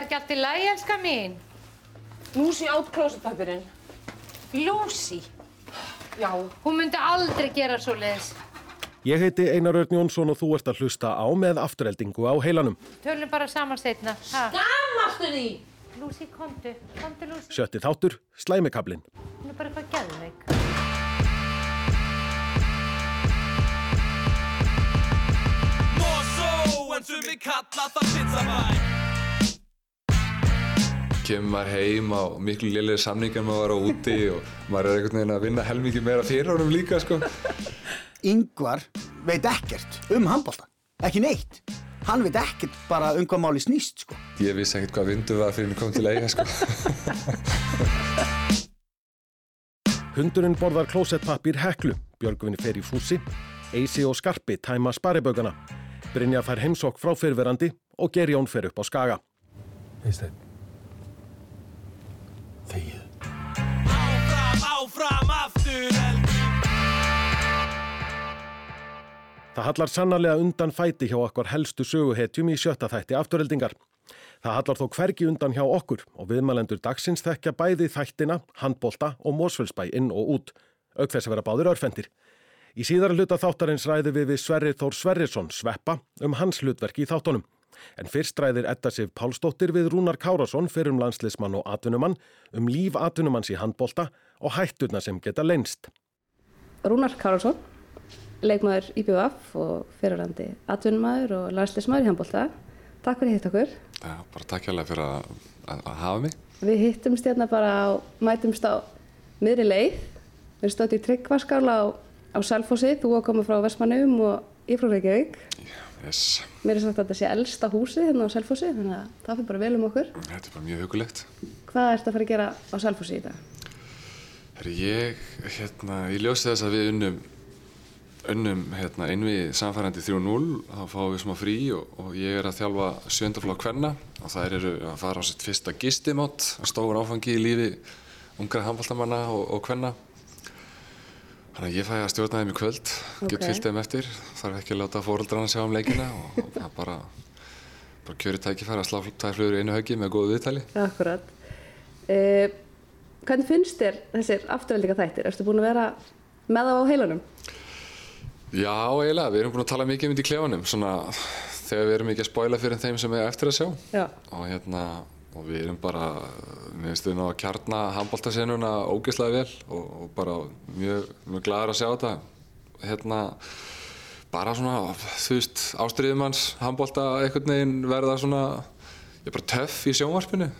er ekki allt í lagi, elska mín? Lúsi átt klósetpapirinn. Lucy, Já. hún myndi aldrei gera svo leiðis. Ég heiti Einar Örn Jónsson og þú ert að hlusta á með afturheldingu á heilanum. Tölum bara saman setna. Ha? Gammastu því! Lucy, komdu. Komdu, Lucy. Sjötti þáttur, slæmikablin. Hún er bara eitthvað geðveik. Mosó, en sumi kalla það pizzabæ kemur maður heim á miklu lélega samningar maður var á úti og maður er einhvern veginn að vinna helmikið meira fyrir honum líka sko. Yngvar veit ekkert um handbólta, ekki neitt. Hann veit ekkert bara um hvað máli snýst, sko. Ég vissi ekkert hvað vindu var fyrir hann kom til eiga sko. Hundurinn borðar klósettpappir heklu, Björgvinni fer í fúsi, Eisi og Skarpi tæma sparibögana, Brynja fær heimsokk frá fyrverandi og Gerjón fer upp á skaga. Eysteinn. Þegið. Áfram, áfram, aftur eldi Það hallar sannarlega undan fæti hjá okkar helstu söguhetjum í sjötta þætti afturheldingar. Það hallar þó hvergi undan hjá okkur og viðmælendur dagsins þekkja bæði þættina, handbolta og mósfellsbæ inn og út, auk þess að vera báðir örfendir. Í síðara hluta þáttarins ræði við við Sverrir Þór Sverrisson sveppa um hans hlutverki í þáttunum. En fyrst ræðir Edda Sif Pálsdóttir við Rúnar Kárasson fyrir um landslismann og atvinnumann um líf atvinnumanns í handbolta og hætturna sem geta leinst. Rúnar Káralsson, leikmaður IBF og fyrirrandi atvinnumæður og landslismæður í handbólta. Takk fyrir hitt okkur. Já, bara takk hérlega fyrir að, að, að hafa mig. Við hittumst hérna bara á, mætumst á miðri leið. Við stótt í tryggvaskála á, á Selfossi, þú að koma frá Vestmannum og ég frá Reykjavík. Yes. Mér er sagt að þetta sé elsta húsi hérna á Selfossi, þannig að það fyrir bara vel um okkur. Þetta er bara mjög hugulegt. Hvað ertu að fara að gera á Selfossi í dag? Herri, ég, hérna, ég ljósi þess að við unnum, unnum hérna, einvið samfærandi 3-0, þá fáum við smá frí og, og ég er að þjálfa sjöndaflokk hvenna og þær eru að fara á sitt fyrsta gistimót, stór áfangi í lífi ungra handbóltamanna og, og hvenna. Þannig að ég fæ að stjórna þeim í kvöld, get Ok. fyllt þeim eftir, þarf ekki að láta fóröldrana sjá um leikina og, það bara, bara kjöri tækifæri að slá tvær flugur í einu höggi með góðu viðtali. Akkurat. Uh, hvernig finnst þér þessir afturheldinga þættir? Erstu búin að vera með þá á heilanum? Já, eiginlega, við erum búin að tala mikið um þetta í klefanum, svona þegar við erum ekki að spóila fyrir þeim sem er eftir að sjá Já. og hérna, og við erum bara, við finnst við ná að kjarna handbóltasenuna ógeðslega vel og, og bara mjög, mjög gladur að sjá þetta, hérna, bara svona, þú veist, ástriðumanns handbólta einhvern veginn verða svona, ég er bara töff í sjónvarpinu,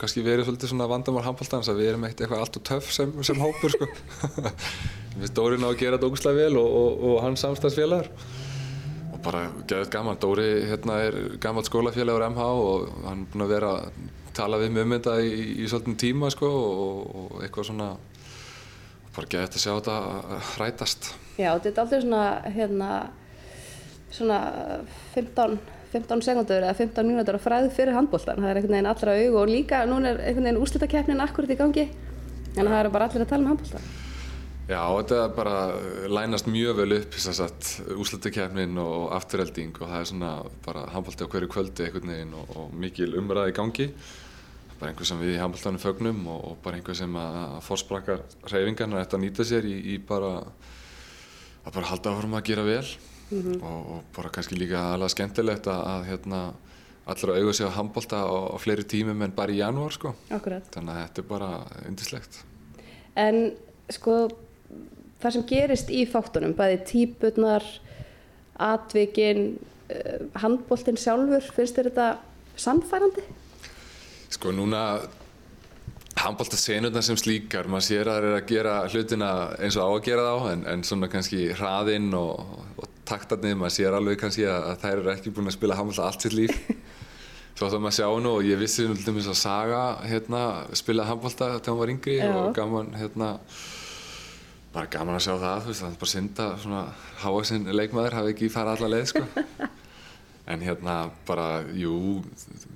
kannski verið svolítið svona vandamál handbóltans að við erum eitt eitthvað allt og töff sem, sem hópur, sko. Við Dóri ná að gera þetta ógustlega vel og, og, og hans samstagsfélagar bara geðið gaman. Dóri hérna er gammalt skólafélagur MH og hann er búinn að vera að tala við mig um þetta í, í svolítinn tíma sko og, og eitthvað svona bara geðið þetta að sjá þetta rætast. Já, þetta er aldrei svona, hérna, svona 15, 15 sekundur eða 15 mínútur að fræðu fyrir handbóltan. Það er einhvern veginn allra aug og líka, núna er einhvern veginn úrslitakeppnin akkurat í gangi. En það eru bara allir að tala um handbóltan. Já, þetta bara lænast mjög vel upp þess að úslutakefnin og afturhelding og það er svona bara handbólti á hverju kvöldi einhvern veginn og, og mikil umræði í gangi. Bara einhver sem við í handbóltanum fögnum og, og bara einhver sem að forsprakar hreyfingarna ætti að nýta sér í, í bara að bara halda áfram að gera vel og, og bara kannski líka alveg skemmtilegt að, að hérna allra auga sig á handbólta á, á fleiri tímum en bara í janúar sko. Akkurat. Þannig að þetta er bara yndislegt. En sko, það sem gerist í þáttunum, bæði típurnar, atvikin, uh, handbóltinn sjálfur, finnst þér þetta sannfærandi? Sko núna handbólta senurna sem slíkar, maður sér að það er að gera hlutina eins og á að gera þá en, en svona kannski hraðinn og, og taktarnir, maður sér alveg kannski að, að þær eru ekki búin að spila handbólta allt sitt líf Svo þá maður sjá nú og ég vissi til dæmis að Saga hérna, spilaði handbólta þegar hún var yngri Já. og gaman hérna bara gaman að sjá það, þú veist, það er bara synd að svona háaksinn leikmaður hafi ekki farið alla leið, sko. En hérna bara, jú,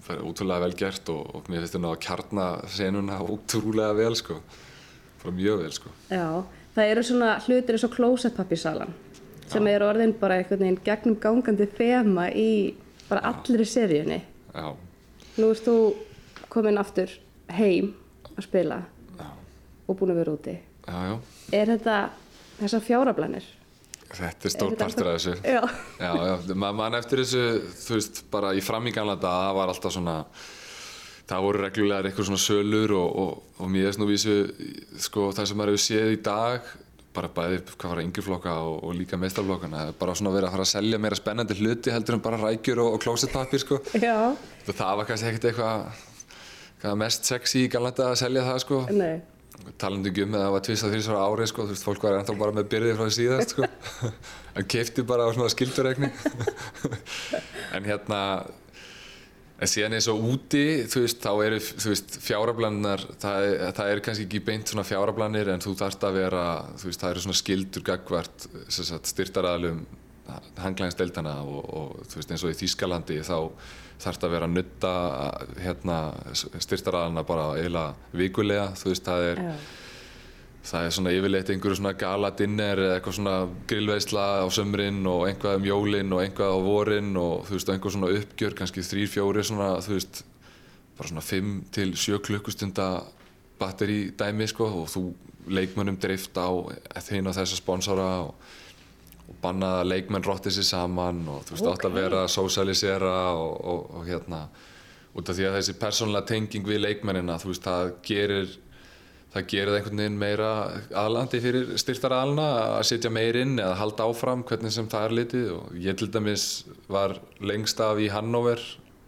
það er útrúlega vel gert og, og mér finnst þetta að kjarna senuna útrúlega vel, sko. Bara mjög vel, sko. Já, það eru svona hlutir eins og klósettpappisalan sem eru orðin bara einhvern veginn gegnum gangandi þema í bara allri seríunni. Já. Nú ert þú komin aftur heim að spila og búin að vera úti. Já, já, Er þetta þessar fjárablanir? þetta er stór partur af þessu. Já. Já, maður man eftir þessu, þú veist, bara í framíganlega daga var alltaf svona, það voru reglulegar eitthvað svona sölur og, og, og mér er svona vísu, sko, það sem maður hefur séð í dag, bara bæði hvað var yngri flokka og, og líka meistarflokkana, það bara svona verið að fara að selja meira spennandi hluti heldur en bara rækjur og, klósettpappir, sko. Það var kannski ekkert eitthvað, hvað mest sexy í galanda að selja það, sko Nei. Talandi ekki um að það var tvist að þrjusar ári sko, þú veist, fólk var ennþá bara með byrði frá því síðast sko. en keipti bara á svona skilduregni en hérna en síðan eins og úti þú veist, þá eru, þú veist, fjárablannar það, það er kannski ekki beint svona fjárablanir en þú þarft að vera þú veist, það eru svona skildur gagvart styrtaraðalum hanglæðinsdeildana og, og þú veist, eins og í Þýskalandi þá þarft að vera að nutta hérna styrtaraðalana bara eiginlega vikulega, þú veist, það er Já. það er svona yfirleitt einhverju svona gala dinner eða eitthvað svona grillveisla á sömrin og einhvað um jólin og einhvað á vorin og þú veist, einhver svona uppgjör kannski þrýr, fjóri svona, þú veist bara svona 5 til 7 klukkustunda batteri dæmi sko og þú leikmönnum dreift á þeina þessa sponsora og, og bannað að leikmenn rotti sér saman og þú veist, átt að vera að sósalisera og, og, og hérna út af því að þessi persónlega tenging við leikmennina, þú veist, það gerir það gerir það einhvern veginn meira aðlandi fyrir styrtaraðalna að setja meir inn eða halda áfram hvernig sem það er litið. Og ég til dæmis var lengst af í Hannover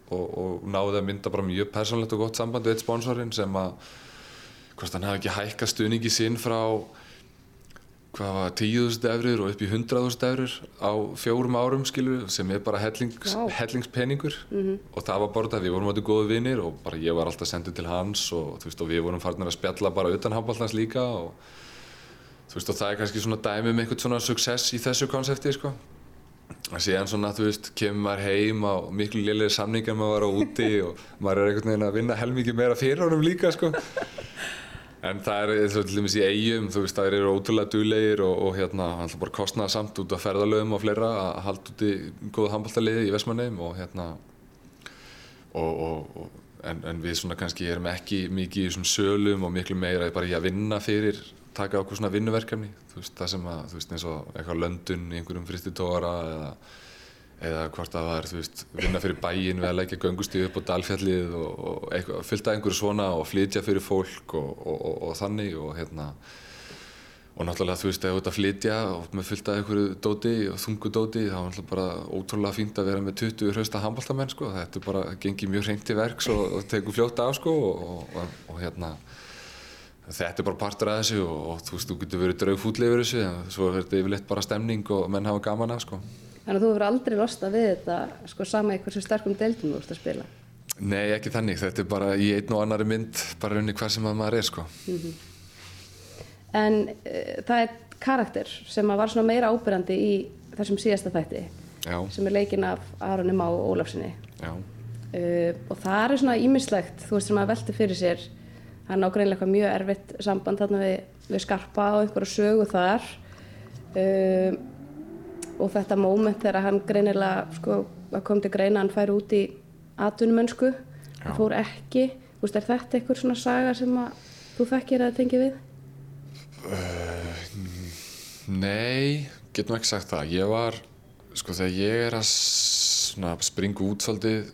og, og náði að mynda bara mjög persónlegt og gott samband við eitt sponsorinn sem að hvort hann hafi ekki hækkað stuðningi sinn frá hvað var 10.000 eurur og upp í 100.000 eurur á fjórum árum skilur sem er bara hellings, Vá. hellingspeningur og það var bara það, við vorum átti góði vinnir og bara ég var alltaf sendur til hans og, þú veist, og við vorum farnir að spjalla bara utan handballtans líka og, þú veist, og það er kannski svona dæmi um einhvern svona success í þessu konsepti sko. og síðan svona, þú veist, kemur maður heim á miklu lélegir samningar maður var á úti og maður er einhvern veginn að vinna helmikið meira fyrir honum líka sko. En það er til dæmis í eigum, þú veist, það eru ótrúlega duglegir og, og hérna, hann bara kostnaða samt út af ferðalöfum og fleira að halda úti góða handbóltaliði í Vestmannheim og hérna, og, og, en, en við svona kannski erum ekki mikið í svona sölum og miklu meira bara í að vinna fyrir, taka okkur svona vinnuverkefni, þú veist, það sem að, þú veist, eins og eitthvað löndun í einhverjum fristitóra eða eða hvort það var, þú veist, vinna fyrir bæinn við að leggja göngustíð upp á dalfjallið og, og eitthvað, fylgta einhverju svona og flytja fyrir fólk og, og, og, þannig og hérna og náttúrulega þú veist, ef þú ert að flytja og með fylgta einhverju dóti og þungu dóti þá er náttúrulega bara ótrúlega fínt að vera með 20 hrausta handbóltamenn sko, þetta er bara, gengið mjög hreint til verks og, tekur fljóta á sko og, hérna þetta er bara partur af þessu og, og þú veist, þú getur verið draugfútli yfir þessu en svo er þetta yfirleitt bara stemning og menn hafa gaman af sko Þannig að þú hefur aldrei losnað við þetta, sko, sama í hversu sterkum deildum þú ert að spila. Nei, ekki þannig. Þetta er bara í einn og annari mynd, bara unni hvað sem að maður er, sko. En uh, það er karakter sem var svona meira ábyrrandi í þessum síðasta þætti, Já, sem er leikinn af Aroni Má Ólafsinni. já, Uh, og það er svona ímislegt, þú veist, sem að velti fyrir sér. Það er nágreinlega eitthvað mjög erfitt samband þarna við, við skarpa og einhverju sögu þar. Uh, og þetta móment þegar hann greinilega, sko, kom til greina, hann fær út í atvinnumönsku, hann fór ekki. Þú veist, er þetta eitthvað svona saga sem að þú þekkir að tengja við? Nei, getum ekki sagt það. Ég var, sko þegar ég er að springa út svolítið,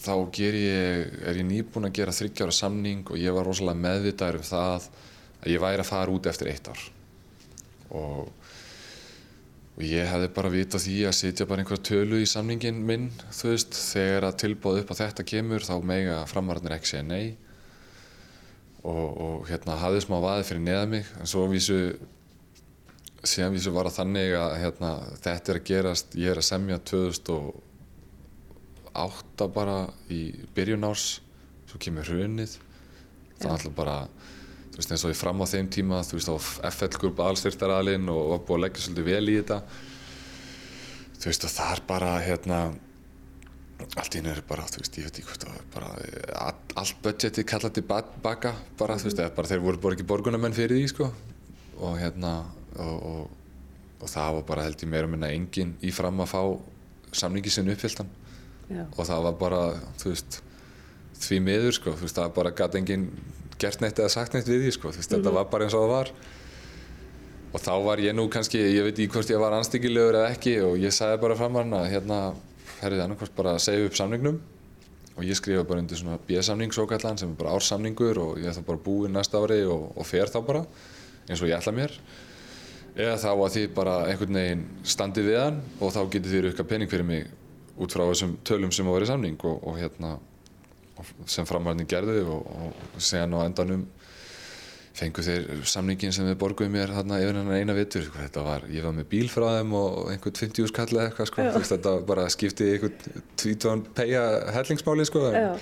þá ger ég, er ég nýbúinn að gera þryggjára samning og ég var rosalega meðvitaður um það að ég væri að fara út eftir eitt ár. Og, og ég hefði bara vitað því að setja bara einhverja tölu í samningin minn, þú veist, þegar að tilbúð upp á þetta kemur þá mega framararnir ekki segja nei. Og, og hérna hafði smá vaði fyrir neða mig, en svo vísu síðan vísu var það þannig að hérna, þetta er að gerast, ég er að semja 2008 bara í byrjun árs, svo kemur hrunið, það er alltaf bara, þú veist eins og ég fram á þeim tíma, þú veist á FL-grúpa allstyrtaraðalinn og var búið að leggja svolítið vel í þetta, þú veist og það er bara hérna, allt í er bara, þú veist, ég veit ekki hvort bara, all- allt budgetið kallað til baka, bara, þú veist, bara þeir voru ekki borgunamenn fyrir því, sko, og hérna, og, og, og það var bara held ég meira minna enginn í fram að fá samningi sinn uppfylltan. Já. og það var bara, þú veist, því miður sko, þú veist, það bara gæti enginn gert neitt eða sagt neitt við því sko, þú veist, þetta var bara eins og það var. Og þá var ég nú kannski, ég veit ekki hvort ég var anstíkilegur eða ekki og ég sagði bara fram hann að hérna, herrið annarkvort bara að segja upp samningnum. Og ég skrifa bara undir svona B-samning svo kallan sem er bara ársamningur og ég ætla bara að búi næsta ári og, og fer þá bara eins og ég ætla mér. Eða þá að þið bara einhvern veginn standi við hann og þá getið þið rukka pening fyrir mig út frá þessum tölum sem á verið samning og, og hérna sem framvarnin gerði og, og segja á endanum fengu þeir samningin sem við borguðum mér þarna yfir hennar eina vittur þetta var, ég var með bíl frá þeim og einhvern 50 skall eða eitthvað sko, þetta bara skipti einhvern tvítón peia hellingsmáli sko en,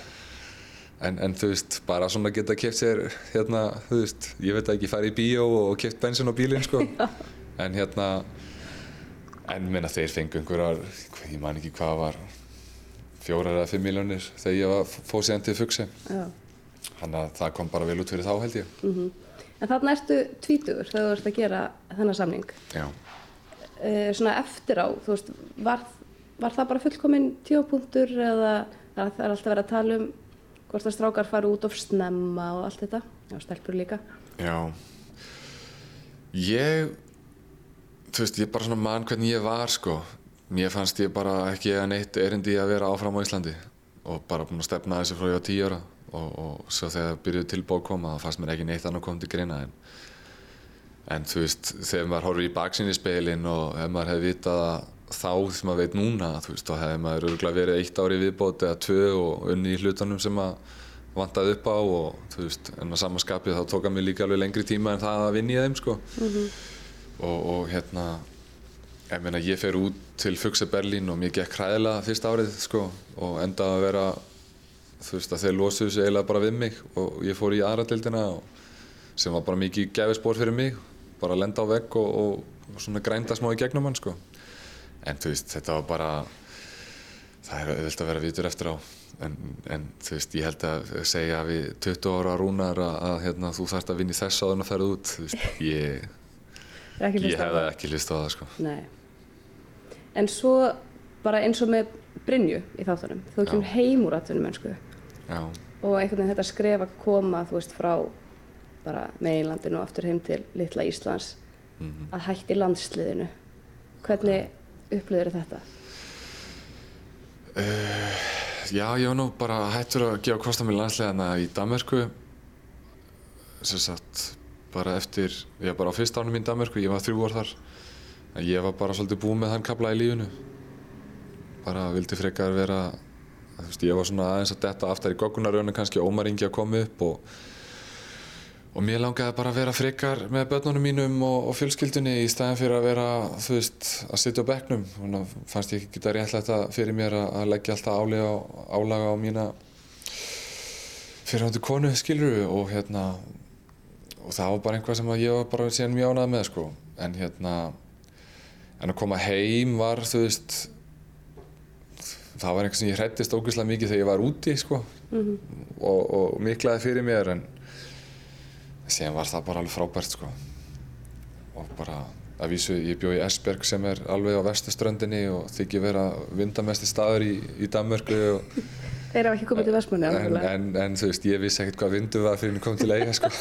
en, en þú veist, bara svona geta keft sér hérna, þú veist, ég veit ekki farið í bíó og keft bensin á bílinn sko. En hérna en minna þeir fengu einhverjar ég man ekki hvað var fjórar eða fimm miljónir þegar ég var fóð síðan til fugsi þannig að það kom bara vel út fyrir þá held ég. En þarna ertu tvítugur þegar þú ert að gera þennan samning. já. E, svona eftir á, þú veist, var, var það bara fullkominn tíopunktur eða það er alltaf verið að tala um hvort að strákar fara út of snemma og allt þetta, já, stelpur líka. Já. Ég Þú veist, ég bara svona man hvernig ég var sko Mér fannst ég bara ekki eiga neitt erindi að vera áfram á Íslandi og bara búin að stefna þessu frá ég á tíu ára og, og svo þegar byrjuðu tilbóð koma það fannst mér ekki neitt annað komið til greina en, en þú veist, þegar maður horfir í baksinni speilin og ef maður hefði vitað að þá sem maður veit núna þú veist, þá hefði maður örgulega verið eitt ári viðbót eða tvö og unni í hlutunum sem að vantaði upp á og þú veist, en að samanskapið þá tók að mér líka alveg lengri tíma en það að vinna í þeim sko. Og, og hérna ég meina ég fer út til Fugse Berlín og mér gekk hræðilega fyrsta árið sko og endaði að vera þú veist að þeir losuðu sig eiginlega bara við mig og ég fór í aðradildina sem var bara mikið gæfispor fyrir mig bara að lenda á vegg og, og, og svona grænda smá í gegnum hann sko. En þú veist þetta var bara það er auðvitað að vera vitur eftir á. En, en þú veist ég held að segja við 20 ára rúnar að, að hérna, þú þarft að vinna í þess áður en að ferða út þú veist ég, ég hefði ekki list á það sko. Nei. En svo bara eins og með Brynju í þáttunum, þú kemur Já. heim úr atvinnum mennsku já, og einhvern veginn þetta skref að koma, þú veist, frá bara meginlandinu og aftur heim til litla Íslands að hætti landsliðinu. Hvernig upplýður þetta? Já, ég var nú bara hættur að gefa kost á mér landslegana í Danmörku. Sem sagt bara eftir, var bara á fyrsta ánum í Danmörku, ég var þrjú en ég var bara svolítið búinn með þann kapla í lífinu bara vildi frekar vera þú veist, ég var svona aðeins að detta aftar í goggunarjónu kannski Ómar Ingi að koma upp og og mér langaði bara að vera frekar með börnunum mínum og, og fjölskyldunni í staðin fyrir að vera, þú veist, að sitja á bekknum. Þannig að fannst ég ekki geta réttlætt að fyrir mér að, leggja alltaf álega, álaga á mína fyrirhandi konu, skilur og hérna, og það var bara einhvað sem ég var bara síðan mjög ánægð með, sko. En hérna, en að koma heim var, þú veist, það var eitthvað sem ég hrættist ógeðslega mikið þegar ég var úti, sko. Og, og miklaði fyrir mér, en síðan var það bara alveg frábært sko og bara að vísu ég bjó í Esberg sem er alveg á vestuströndinni og þykir vera vindamesti staður í, í Danmörku og, Þeir hafa ekki komið til Vestmanni, en, en, en þú veist ég vissi ekkert hvað vindu var fyrir að koma til eiga sko.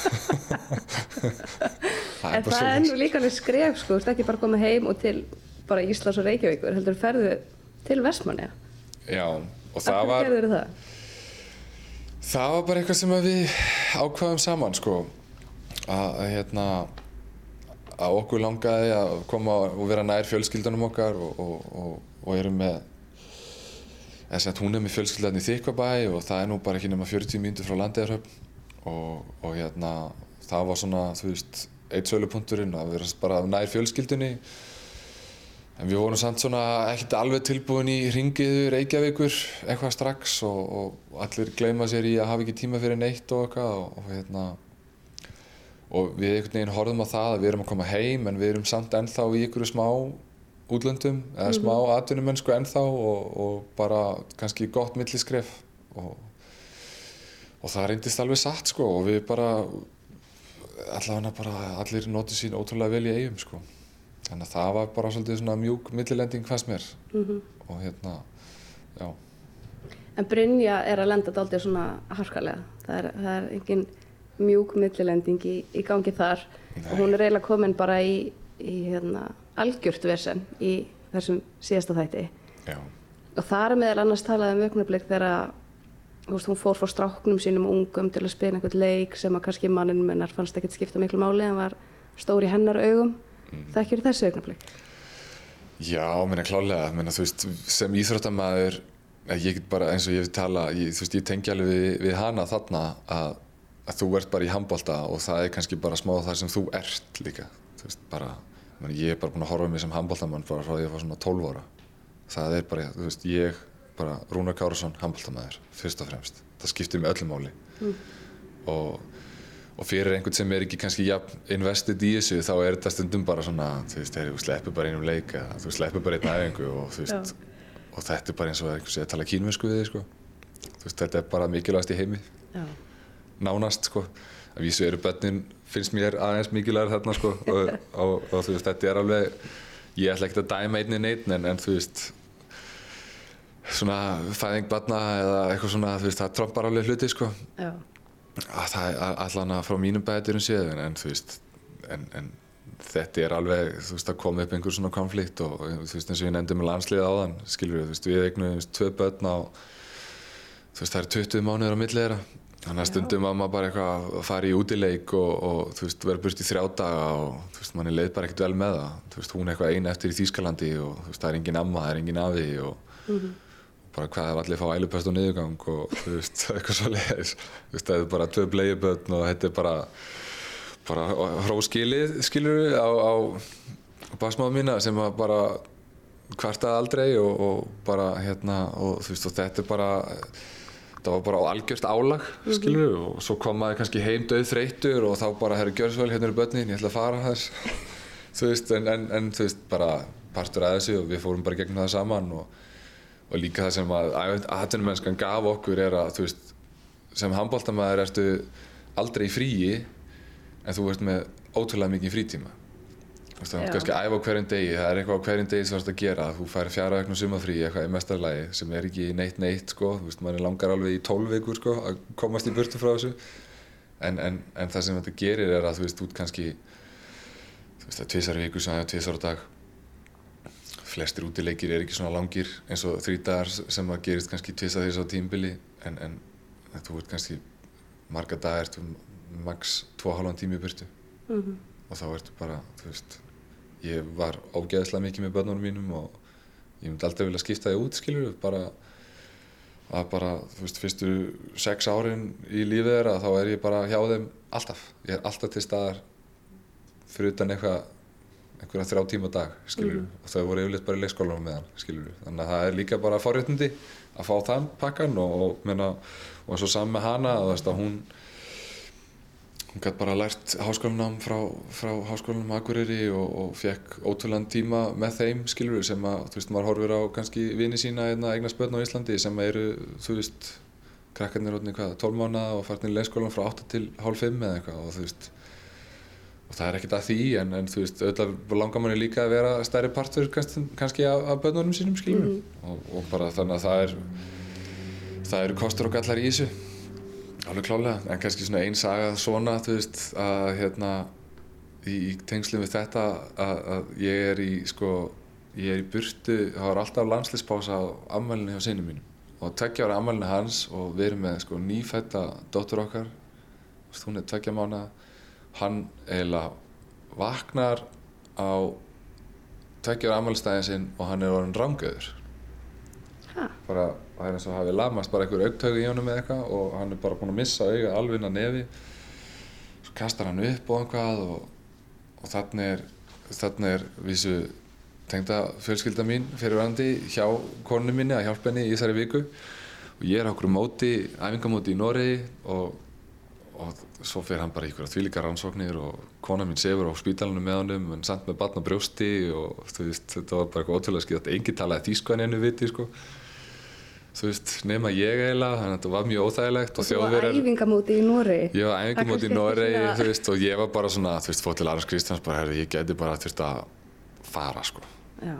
En það er nú líka alveg skref, sko, ekki bara komið heim og til bara Íslands og Reykjavíkur, heldur ferðu til Vestmanni. já og það Af var það? Það var bara eitthvað sem við ákvaðum saman sko. Að hérna að okkur langaði að koma og vera nær fjölskyldunum okkar og, og, og, og erum með að hún er með fjölskyldan í Þykkvabæ og það er nú bara ekki nema 40 mínútur frá Landegarhöfn og, og hérna það var svona þú veist eitt sölupunkturinn að vera bara nær fjölskyldunni. En við vorum samt svona ekkert alveg tilbúin í ringiðu Reykjavíkur eitthvað strax og, og allir gleyma sér í að hafa ekki tíma fyrir neitt og eitthvað og, og hérna og við einhvern veginn horfum á það að við erum að koma heim en við erum samt ennþá í ykkur smá útlöndum eða smá atvinnumennsku ennþá og, og bara kannski gott milliskref og, og það reyndist alveg satt sko og við bara allavega bara allir notu sín ótrúlega vel í eigum sko. Þannig að það var bara svolítið svona mjúk millilending fannst mér. Og hérna, já. En Brynja er að lenda dálítið svona harkalega. Það er, það er engin mjúk millilending í, í gangi þar. Og hún er eiginlega komin bara í, í hérna, algjört vesen í þessum síðasta þætti. Já. Og það er meðal annars talað um auknablik þegar hún fór frá stráknum sínum ungum til að spila einhvern leik sem að kannski mannin mennar fannst ekkert skipta miklu máli en var stór í hennar augum. Mm. Það ekki þessi auknablik. Já, minna klálega, minna veist, sem íþróttamæður, ég get bara eins og ég vil tala, ég, veist, ég tengi alveg við, við hana þarna að, að þú ert bara í handbólta og það er kannski bara smá þar sem þú ert líka, þú veist, bara, ég er bara búin að horfa mig sem handbóltamann bara frá því að ég var svona 12 ára. Það er bara, þú veist, ég, bara Rúnar Kárasson, handbóltamæður, fyrst og fremst. Það skiptir mig öllu máli. Og, og fyrir einhvern sem er ekki kannski jafn investið í þessu þá er þetta stundum bara svona þú veist, hey, þú sleppur bara einum leik eða þú sleppur bara einn æfingu og þú veist og þetta er bara eins og einhvern sem tala kínversku við þig sko þú veist, þetta er bara mikilvægast í heimi Já. nánast sko að vísu eru börnin finnst mér aðeins mikilvægur þarna sko og, og, og þú veist, þetta er alveg ég ætla ekkert að dæma einni neitt en, en þú veist svona fæðing barna eða eitthvað svona þú veist, það trompar alveg hluti sko Já. að það er allan að frá mínum bæturum séð en, en þú veist en, en þetta er alveg þú veist að koma upp einhver svona konflikt og þú veist eins og ég nefndi með landsliða áðan skilur við, þú veist við eignum tvö börn á þú veist það er 20 mánuður á millið þeirra þannig að stundum að maður bara eitthvað að fara í útileik og, og þú veist vera burt í þrjá daga og þú veist manni leið bara ekkert vel með það. Þú veist hún er eitthvað eina eftir í Þýskalandi og þú veist það er engin amma, það er engin afi og bara hvað ef allir fá ælupest og niðurgang og þú veist, eitthvað svo leiðis þú veist, það er bara tvö bleiðibötn og þetta er bara bara hróskilið, skilur við á, á basmáðu mína sem að bara kvartaði aldrei og, og bara hérna og þú veist, og þetta er bara það var bara á algjörst álag, skilur við og svo kom maður kannski heim döð þreyttur og þá bara, herru, gjör svo vel, hérna eru börnin, ég ætla að fara þess þú veist, en, en, en þú veist, bara partur að þessu og við fórum bara gegnum það saman og og líka það sem að atvinnumennskan gaf okkur er að þú veist sem handbóltamæður ertu aldrei í fríi en þú ert með ótrúlega mikið frítíma það er kannski að æfa hverjum degi það er eitthvað á hverjum degi sem þú ert að gera. Þú fær fjara vegna sumafrí eitthvað í mestarlagi sem er ekki neitt neitt sko. Þú veist maður langar alveg í 12 vikur sko að komast í burtu frá þessu. En, en, en það sem þetta gerir er að þú veist út kannski þú veist það er tvisar vikur sem það er tvisar á dag. Flestir útileikir er ekki svona langir eins og þrítagar sem að gerist kannski tvisa þess á tímbili en, en þú ert kannski marga dagar ertu max 2,5 tími í burtu. Og þá ertu bara, þú veist ég var ógeðslega mikið með börnunum mínum og ég myndi aldrei vilja skipta þig út skilur bara að bara, þú veist, fyrstu sex árin í lífið þeirra þá er ég bara hjá þeim alltaf. Ég er alltaf til staðar fyrir utan eitthvað einhverja þrjá tíma dag, skilur og þau voru yfirleitt bara í leikskólanum með hann, skilur þannig að það er líka bara forréttindi að fá þann pakkan og, og, og eins og saman með hana að hún hún gæti bara lært háskólanám frá, frá háskólanum Akureyri og, og fekk ótrúlegan tíma með þeim, skilur sem að, þú veist, maður horfir á kannski vini sína einna eigna spötn á Íslandi sem eru, þú veist krakkarnir rótni hvað, 12 mánuða og farnir í leikskólan frá 8 til hálf 5 eða eitthvað og þú veist og það er ekkert að því en, en þú veist, auðvitað langar manni líka að vera stærri partur kannski, kannski af, af börnunum sínum skilur og, og bara þannig að það er það eru kostur og gallar í þessu alveg klálega, en kannski svona ein saga svona, þú veist, að hérna í, í tengslum við þetta að, að ég er í sko, ég er í burtu, það var alltaf landslispása á ammælinu hjá sinni mínum. Og tveggja ára ammælinu hans og við erum með sko nýfætta dóttur okkar þú veist, hún er tveggja mánuða hann eiginlega vaknar á tveggja ára ammælstæðin sinn og hann er orðin rámgöður Ha? bara, það er eins og hafi lamast bara einhver augtögu í honum eða eitthvað og hann er bara búinn að missa auga alveg inn að nefi. Svo kastar hann upp og einhvað og, og þannig er þannig er vísu tengda fjölskylda mín fyrirvændi hjá konu minni að hjálpa henni í þessari viku. Og ég er á okkur móti, æfingamóti í Noregi og, og svo fer hann bara í ykkur þvílíkar rannsóknir og kona mín sefur á spítalunum með honum en samt með batna brjósti og veist, þetta var bara eitthvað ótrúlega skýrt. Enginn talaði þýsku en einu viti sko þú veist, nema ég eiginlega þannig að þetta var mjög óþægilegt og Þú var æfingamóti í Nóri. Ég var æfingamóti í svona- þú veist, og ég var bara svona, þú veist, fótt til Arns Kristjáns bara, herri, ég geti bara þurft að fara, sko. Já.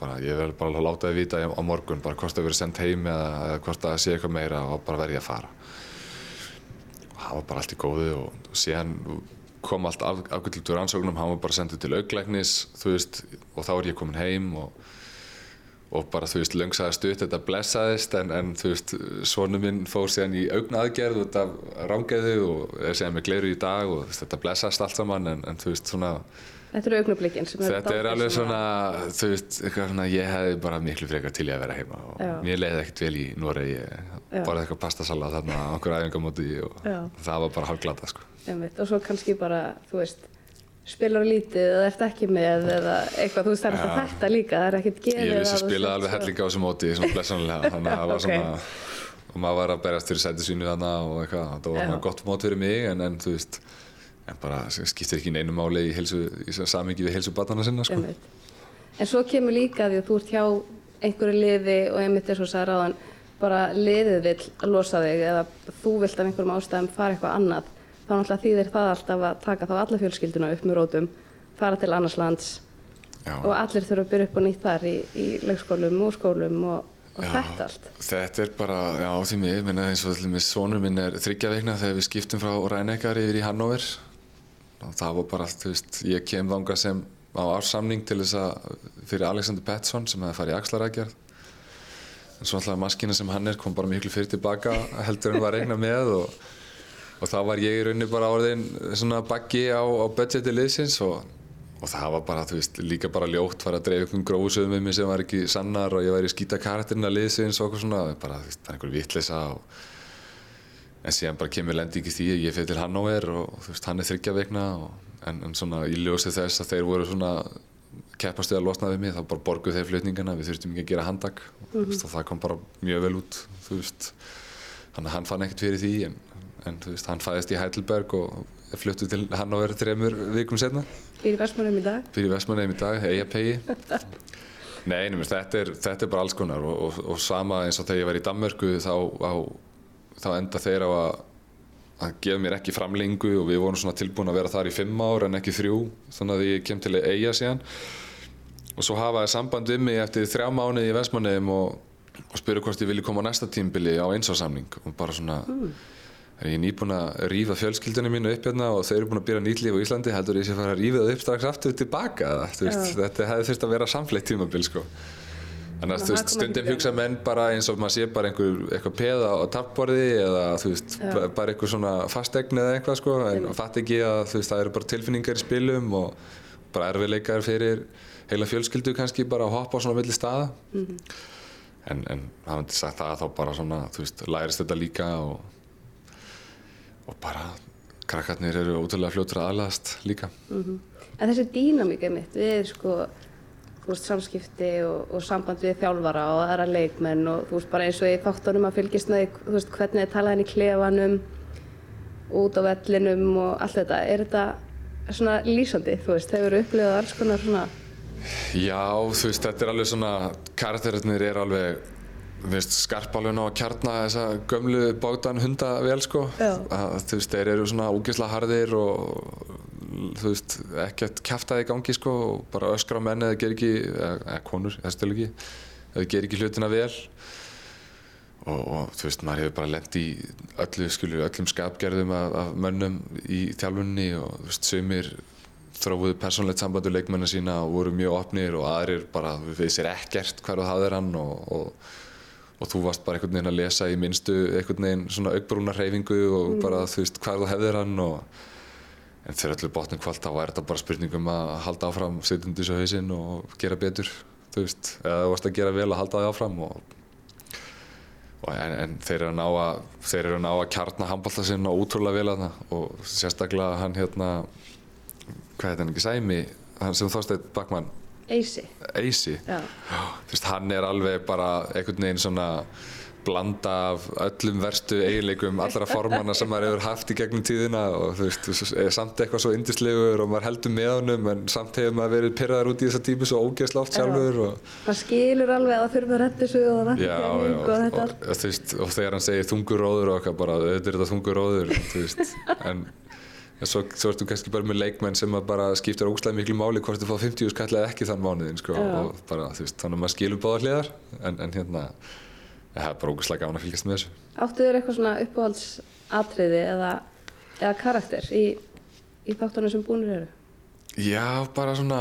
bara, ég verði bara að láta þið vita á morgun bara hvort það verið sendt heim eða, eða hvort það sé eitthvað meira og bara verði ég að fara og það var bara allt í góðu og, og síðan kom allt af, afgjöld úr ansóknum, hann var bara sendið til auglæknis þú veist, og þá er ég komin heim og og bara þú veist löngsaðist upp, þetta blessaðist en, en þú veist, svonu minn fór síðan í augnaðgerð út af rángeðu og er síðan með gleiru í dag og veist, þetta blessast allt saman en, en þú veist svona Þetta eru augnablikin sem eru þetta er alveg svona, þú veist, eitthvað svona ég hefði bara miklu frekar til ég að vera heima og Já. mér leiði ekkert vel í Noregi bara eitthvað pastasalat þarna okkur æfingamóti og Já. það var bara hálfglata sko. Og svo kannski bara, þú veist, spilar lítið eða ert ekki með eða eitthvað, þú veist, það er alltaf Já. þetta líka, það er ekkert gefið Ég vissi spilaði alveg svo- hellinga á þessu móti, svona blessanlega, þannig að það var Ok. svona, og maður var að berast fyrir sætisvínu þarna og eitthvað, það var svona gott mót fyrir mig, en, en þú veist, en bara skiptir ekki neinu máli í, í samingi við heilsu batana sinna, sko. En svo kemur líka því að þú ert hjá einhverju liði og einmitt eins og sagði ráðan, bara liðið vill losa þig eða þú vilt af einhverjum ástæðum fara eitthvað annað, þá náttúrulega þýðir það alltaf að taka þá alla fjölskylduna upp með rótum, fara til annars lands Já. og allir þurfa að byrja upp og nýtt þar í, í leikskólum og skólum og, og Já, þetta allt. Þetta er bara, já því mig, minna eins og allir með sonur minn er þryggja veikna þegar við skiptum frá Rænekar yfir í Hannover og það var bara, þú veist, ég kem þangað sem á ársamning til þess að fyrir Alexander Pettersson sem hefði farið í axlarækjarð en svo alltaf maskina sem hann er kom bara miklu fyrir tilbaka heldur en var reikna með og, og þá var ég í rauninni bara orðin svona baggi á, á budgeti liðsins og, og það var bara, þú veist, líka bara ljótt var að dreif einhvern gróðsöðum með mig sem var ekki sannar og ég var í skýta karakterina liðsins og eitthvað svona, bara, þú veist, það er einhver vitleysa og en síðan bara kemur lending í því að ég fyrir til Hannover og þú veist, hann er þryggja veikna og, en, en svona í ljósi þess að þeir voru svona keppast við að losna við mig þá bara borguð þeir flutningana, við þurftum ekki að gera handak mm -hmm. og það kom bara mjög vel út þú veist, þannig að hann fann ekkert fyrir því en, en þú veist, hann fæðist í Heidelberg og fluttu til Hannover þremur vikum setna Býr í Vestmannum í dag. fyrir Vestmannheim í dag, Eyjapegi Nei, nefnir, þetta, er, þetta er bara alls konar og, og, og sama eins og þegar ég var í Danmörku þá, á, þá enda þeir á að, að gefa mér ekki framlengu og við vorum svona tilbúin að vera þar í fimm ár en ekki þrjú þannig að ég kem til Eyja síðan. Og svo hafa þeir samband við mig eftir þrjá mánuði í Vestmannheim og, og spyrja hvort ég vilja koma á næsta tímbili á einsársamning og bara svona er ég nýbúin að rífa fjölskyldunum mínu upp hérna og þau eru búin að byrja nýtt líf á Íslandi? Heldur ég sé að fara að rífa það upp strax aftur tilbaka? Veist, þetta hefði þurft að vera samfleitt tímabil sko. þannig að stundum hugsa menn bara eins og maður sé bara einhver, eitthvað peða á tappborði eða þú veist, ba- bara einhver svona fastegn eða eitthvað sko, en fatt ekki að þú veist, það eru bara tilfinningar í spilum og bara erfiðleikar fyrir heila fjölskyldu kannski bara að hoppa á svona milli staða en, en hafandi sagt það þá bara svona, þú veist, lærist þetta líka og, og bara krakkarnir eru ótrúlega fljótur að aðlast líka. En þessi dýnamík er mitt við sko, þú veist, samskipti og, og samband við þjálfara og aðra leikmenn og þú veist, bara eins og í þáttunum að fylgjast með, þú veist, hvernig þið talaðin í klefanum, út á vellinum og allt þetta. Er þetta svona lýsandi, þú veist, hefur upplifað alls konar svona, Já, þú veist, þetta er alveg svona, karakterinir er alveg, þú veist, skarpalun á að kjarna þessa gömlu bátan hunda vel, sko. Að, þú veist, þeir eru svona úgeðslega harðir og, þú veist, ekkert kjaftaði í gangi, sko, og bara öskra á menn eða ger ekki, eða, konur, þess til ekki, eða ger ekki hlutina vel. Og, og þú veist, maður hefur bara lent í öllu, skilju, öllum skapgerðum af, af mönnum í þjálfunni og, þú veist, sumir þróuðu persónlegt sambandu leikmennar sína og voru mjög opnir og aðrir bara við sér ekkert hver þú hafðir hann og, og, og þú varst bara einhvern veginn að lesa í minnstu einhvern veginn svona augbrúna hreyfingu og bara þú veist hver þú hefðir hann og en þegar öllu botnum kvalt þá er þetta bara spurningum að halda áfram setjandi svo hausinn og gera betur þú veist, eða þú varst að gera vel að halda þig áfram og Og en, en þeir eru að ná að, þeir eru að, ná að kjarna handbólta sinna ótrúlega vel að það og sérstaklega hann hérna, hvað heit hann ekki, Sæmi, hann sem Þorsteinn Backmann, Eisi. Eisi, þú veist, hann er alveg bara einhvern veginn svona blanda af öllum verstu eiginleikum allra formanna sem maður hefur haft í gegnum tíðina og þú veist, samt eitthvað svo yndislegur og maður heldur með honum en samt hefur maður verið pyrraðar út í þessa típu svo ógeðslega oft sjálfur og Það skilur alveg að það þurfa að redda þessu og það já, og þetta og, þú veist, og þegar hann segir þungur róður og okkar bara, þetta er þetta þungur róður, þú veist, en En svo, svo ertu kannski bara með leikmenn sem bara skiptir ógstlega miklu máli hvort þú fá 50 skall eða ekki þann mánuðin sko. og bara, þú veist, þannig að maður skilur báða hliðar en, en hérna, það er bara ógstlega gána að fylgjast með þessu. Áttu þér eitthvað svona uppáhaldsatriði eða, eða karakter í, í þáttunum sem búinir eru? Já, bara svona,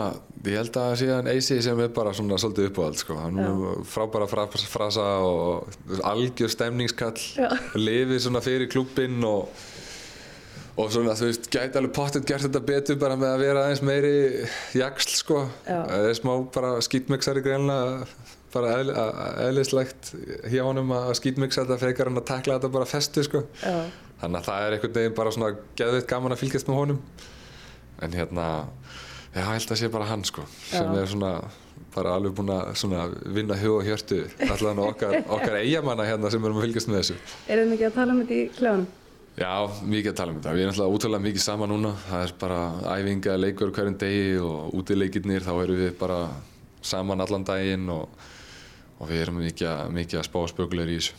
ég held að síðan Eisi sem er bara svona svolítið uppáhald sko. hann er frábæra fra, frasa og algjör stemningskall lifið svona fyrir klubbinn og, og svona þú veist gæti alveg pottet gert þetta betur bara með að vera aðeins meiri jaksl sko Já. það er smá bara skítmixari greinlega bara eðl, eðlislegt hjá honum að skítmixa þetta frekar en að takla þetta bara festu sko Já. þannig að það er einhvern veginn bara svona geðveitt gaman að fylgjast með honum en hérna já, ég held að sé bara hann sko sem er svona bara alveg búinn að vinna hug og hjörtu allan okkar, okkar eigamanna hérna sem erum að fylgjast með þessu Er þið mikið að tala um þetta í klefanum? Já, mikið að tala um þetta. Við erum alltaf útrúlega mikið saman núna. Það er bara æfinga, leikur hverjum degi og útileikirnir, þá erum við bara saman allan daginn og, og við erum mikið, að- mikið að spá spökulegur í þessu.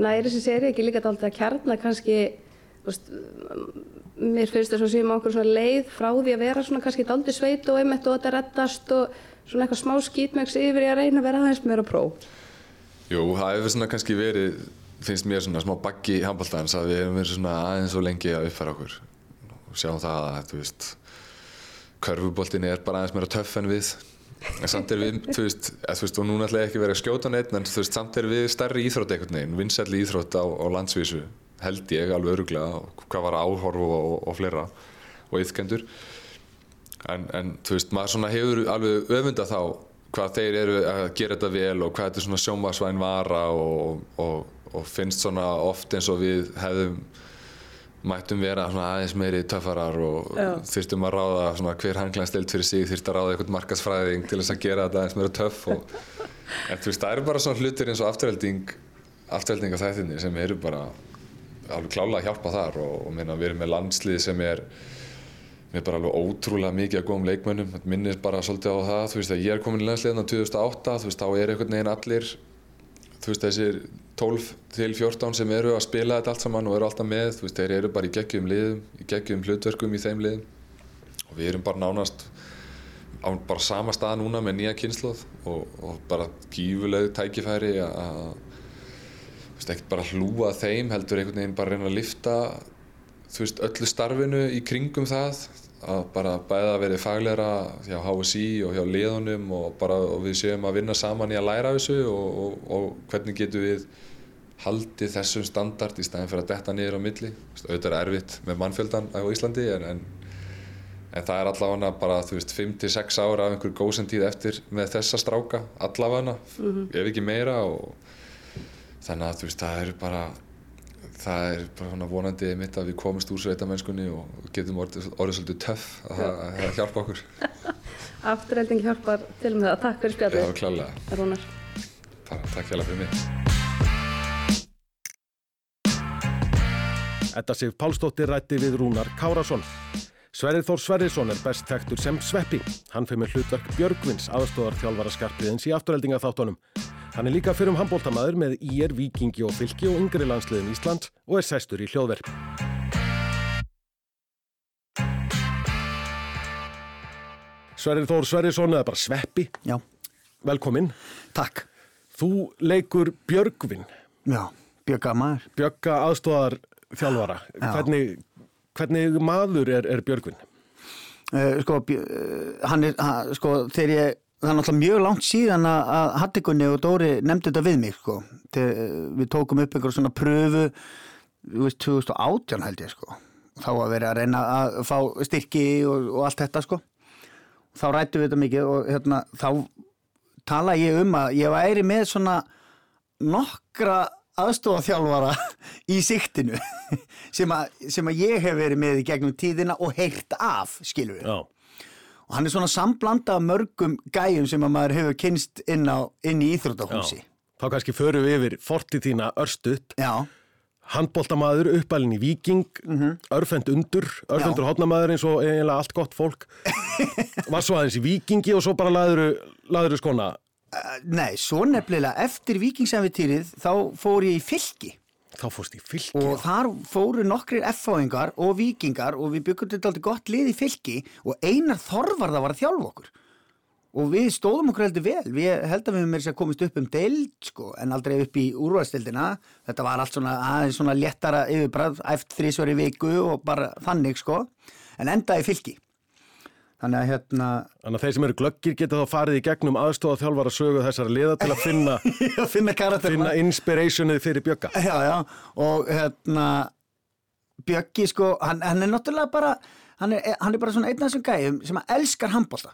Næri þessi séri ekki líka dálítið að kjarna kannski, veist, mér finnst þess að séum á okkur svona leið frá því að vera svona kannski dálítið sveit og einmitt og þetta reddast og svona eitthvað smá skítmöks yfir í að reyna að vera aðeins meira pró. Jú, það hefur svona kannski verið, finnst mér svona smá baggi í handbóltans að við hefum verið svona aðeins og lengi að uppfæra okkur. Og sjáum það að, þú veist, körfuboltinni er bara aðeins meira töff en við. En samt er við, þú veist, eða, þú veist, og núna ætla ég ekki að vera að skjóta neitt, en þú veist, samt er við stærri íþrótt einhvern veginn, vinsælli íþrótt á, á landsvísu, held ég alveg öruglega, hvað var áhorf og, og, og fleira, og yfkendur. En, en þú veist, maður svona hefur alveg öfunda þá hvað þeir eru að gera þetta vel og hvað þetta svona sjómasvæn vara og, og, og finnst svona oft eins og við hefðum mættum vera svona aðeins meiri töffarar og Já. þurftum að ráða svona hver hanglan stilt fyrir sig, þurftum að ráða einhvern markasfræðing til þess að gera þetta aðeins meira töff og, en þú veist, það eru bara svona hlutir eins og afturhelding afturhelding af þættinni sem eru bara alveg klálega að hjálpa þar og, og minna, við erum með landslið sem er með bara alveg ótrúlega mikið að góðum leikmönnum minnir bara svolítið á það þú veist að ég er komin í landsliðan á 2008 þú veist þá er einhvern veginn allir þú veist þessir 12 til 14 sem eru að spila þetta allt saman og eru alltaf með þú veist þeir eru bara í geggjum liðum í geggjum hlutverkum í þeim liðum. Og við erum bara nánast á bara sama stað núna með nýja kynsloð og, og bara gífuleg tækifæri að ekkert bara hlúa þeim heldur einhvern veginn bara reyna að lifta þú veist, öllu starfinu í kringum það að bara bæða verið fagleira hjá HSI og hjá liðunum og bara og við séum að vinna saman í að læra þessu og, og, og hvernig getum við haldið þessum standard í staðin fyrir að detta niður á milli. Auðvitað er erfitt með mannfjöldan á Íslandi en, en, en það er allavega bara þú veist 5-6 ára af einhver góðsentíð eftir með þessa stráka allavega, ef ekki meira og þannig að þú veist það er bara það er bara svona vonandi mitt að við komumst úr sveitamennskunni og getum orðið, orðið svolítið töff að það, að það hjálpa okkur Afturhelding hjálpar til með það. Takk fyrir það var spjallið, klálega, Rúnar. bara takk hjá fyrir mig Edda Sif Pálsdóttir rætti við Rúnar Kárasson. Sverrir Þór Sverrisson er best þekktur sem Sveppi. Hann fyrir með hlutverk Björgvins aðstóðar þjálfara skarpiðins í afturheldingaþáttunum. Hann er líka fyrir um handbóltamaður með IR, Víkingi og Fylki og yngri landsliðin Ísland og er sestur í hljóðverk. Sverrir Þór Sverrisson eða bara Sveppi, Já, velkomin. takk. Þú leikur Björgvin, Já, Björga maður. Björga aðstóðar þjálfara. Já. Hvernig, hvernig maður er, er Björgvin? Uh, sko, uh, hann er, ha, sko, þegar ég, það er náttúrulega mjög langt síðan að, Hattikunni og Dóri nefndi þetta við mig, sko. Uh, við tókum upp einhver svona pröfu, veist, 2018 held ég, sko. Þá að vera að reyna að fá styrki og, og allt þetta, sko. Þá rættum við þetta mikið og hérna, þá tala ég um að ég væri með svona nokkra aðstofaþjálfara í siktinu sem að, sem að ég hef verið með í gegnum tíðina og heyrt af, skilur við. Já. Og hann er svona samblanda af mörgum gæjum sem að maður hefur kynst inn, á, inn í íþróttahúsi. Þá kannski förum við yfir fortið þína örstutt. Já, Handbóltamaður uppalinn í Víking, örfend undur, örfendur hodnamaður eins og eiginlega allt gott fólk. Var svo aðeins í Víkingi og svo bara laðuru, laðuru skona. uh, nei, svo nefnilega eftir vikingsæfitýrið þá fór ég í fylki. Þá fórst í fylki. og þar fóru nokkrir F-fáingar og vikingar og við byggum þetta aldrei gott lið í fylki og einar þorvarða var að þjálfa okkur. Og við stóðum okkur heldur vel. Við held að við með þess að komist upp um deild sko, en aldrei upp í úrvæðstildina þetta var allt svona aðeins svona léttara yfirbræð, æft þrísvar í viku og bara þannig sko, en endaði fylki þannig að hérna Þannig að þeir sem eru glöggir geta þá farið í gegnum aðstofa þjálfara sögu þessara liða til að finna, finna finna inspirationið fyrir bjögga. já, já, og hérna Bjöggi sko, hann, hann er náttúrulega bara hann er, hann er bara svona einn af þessum gæjum sem að elskar handbólta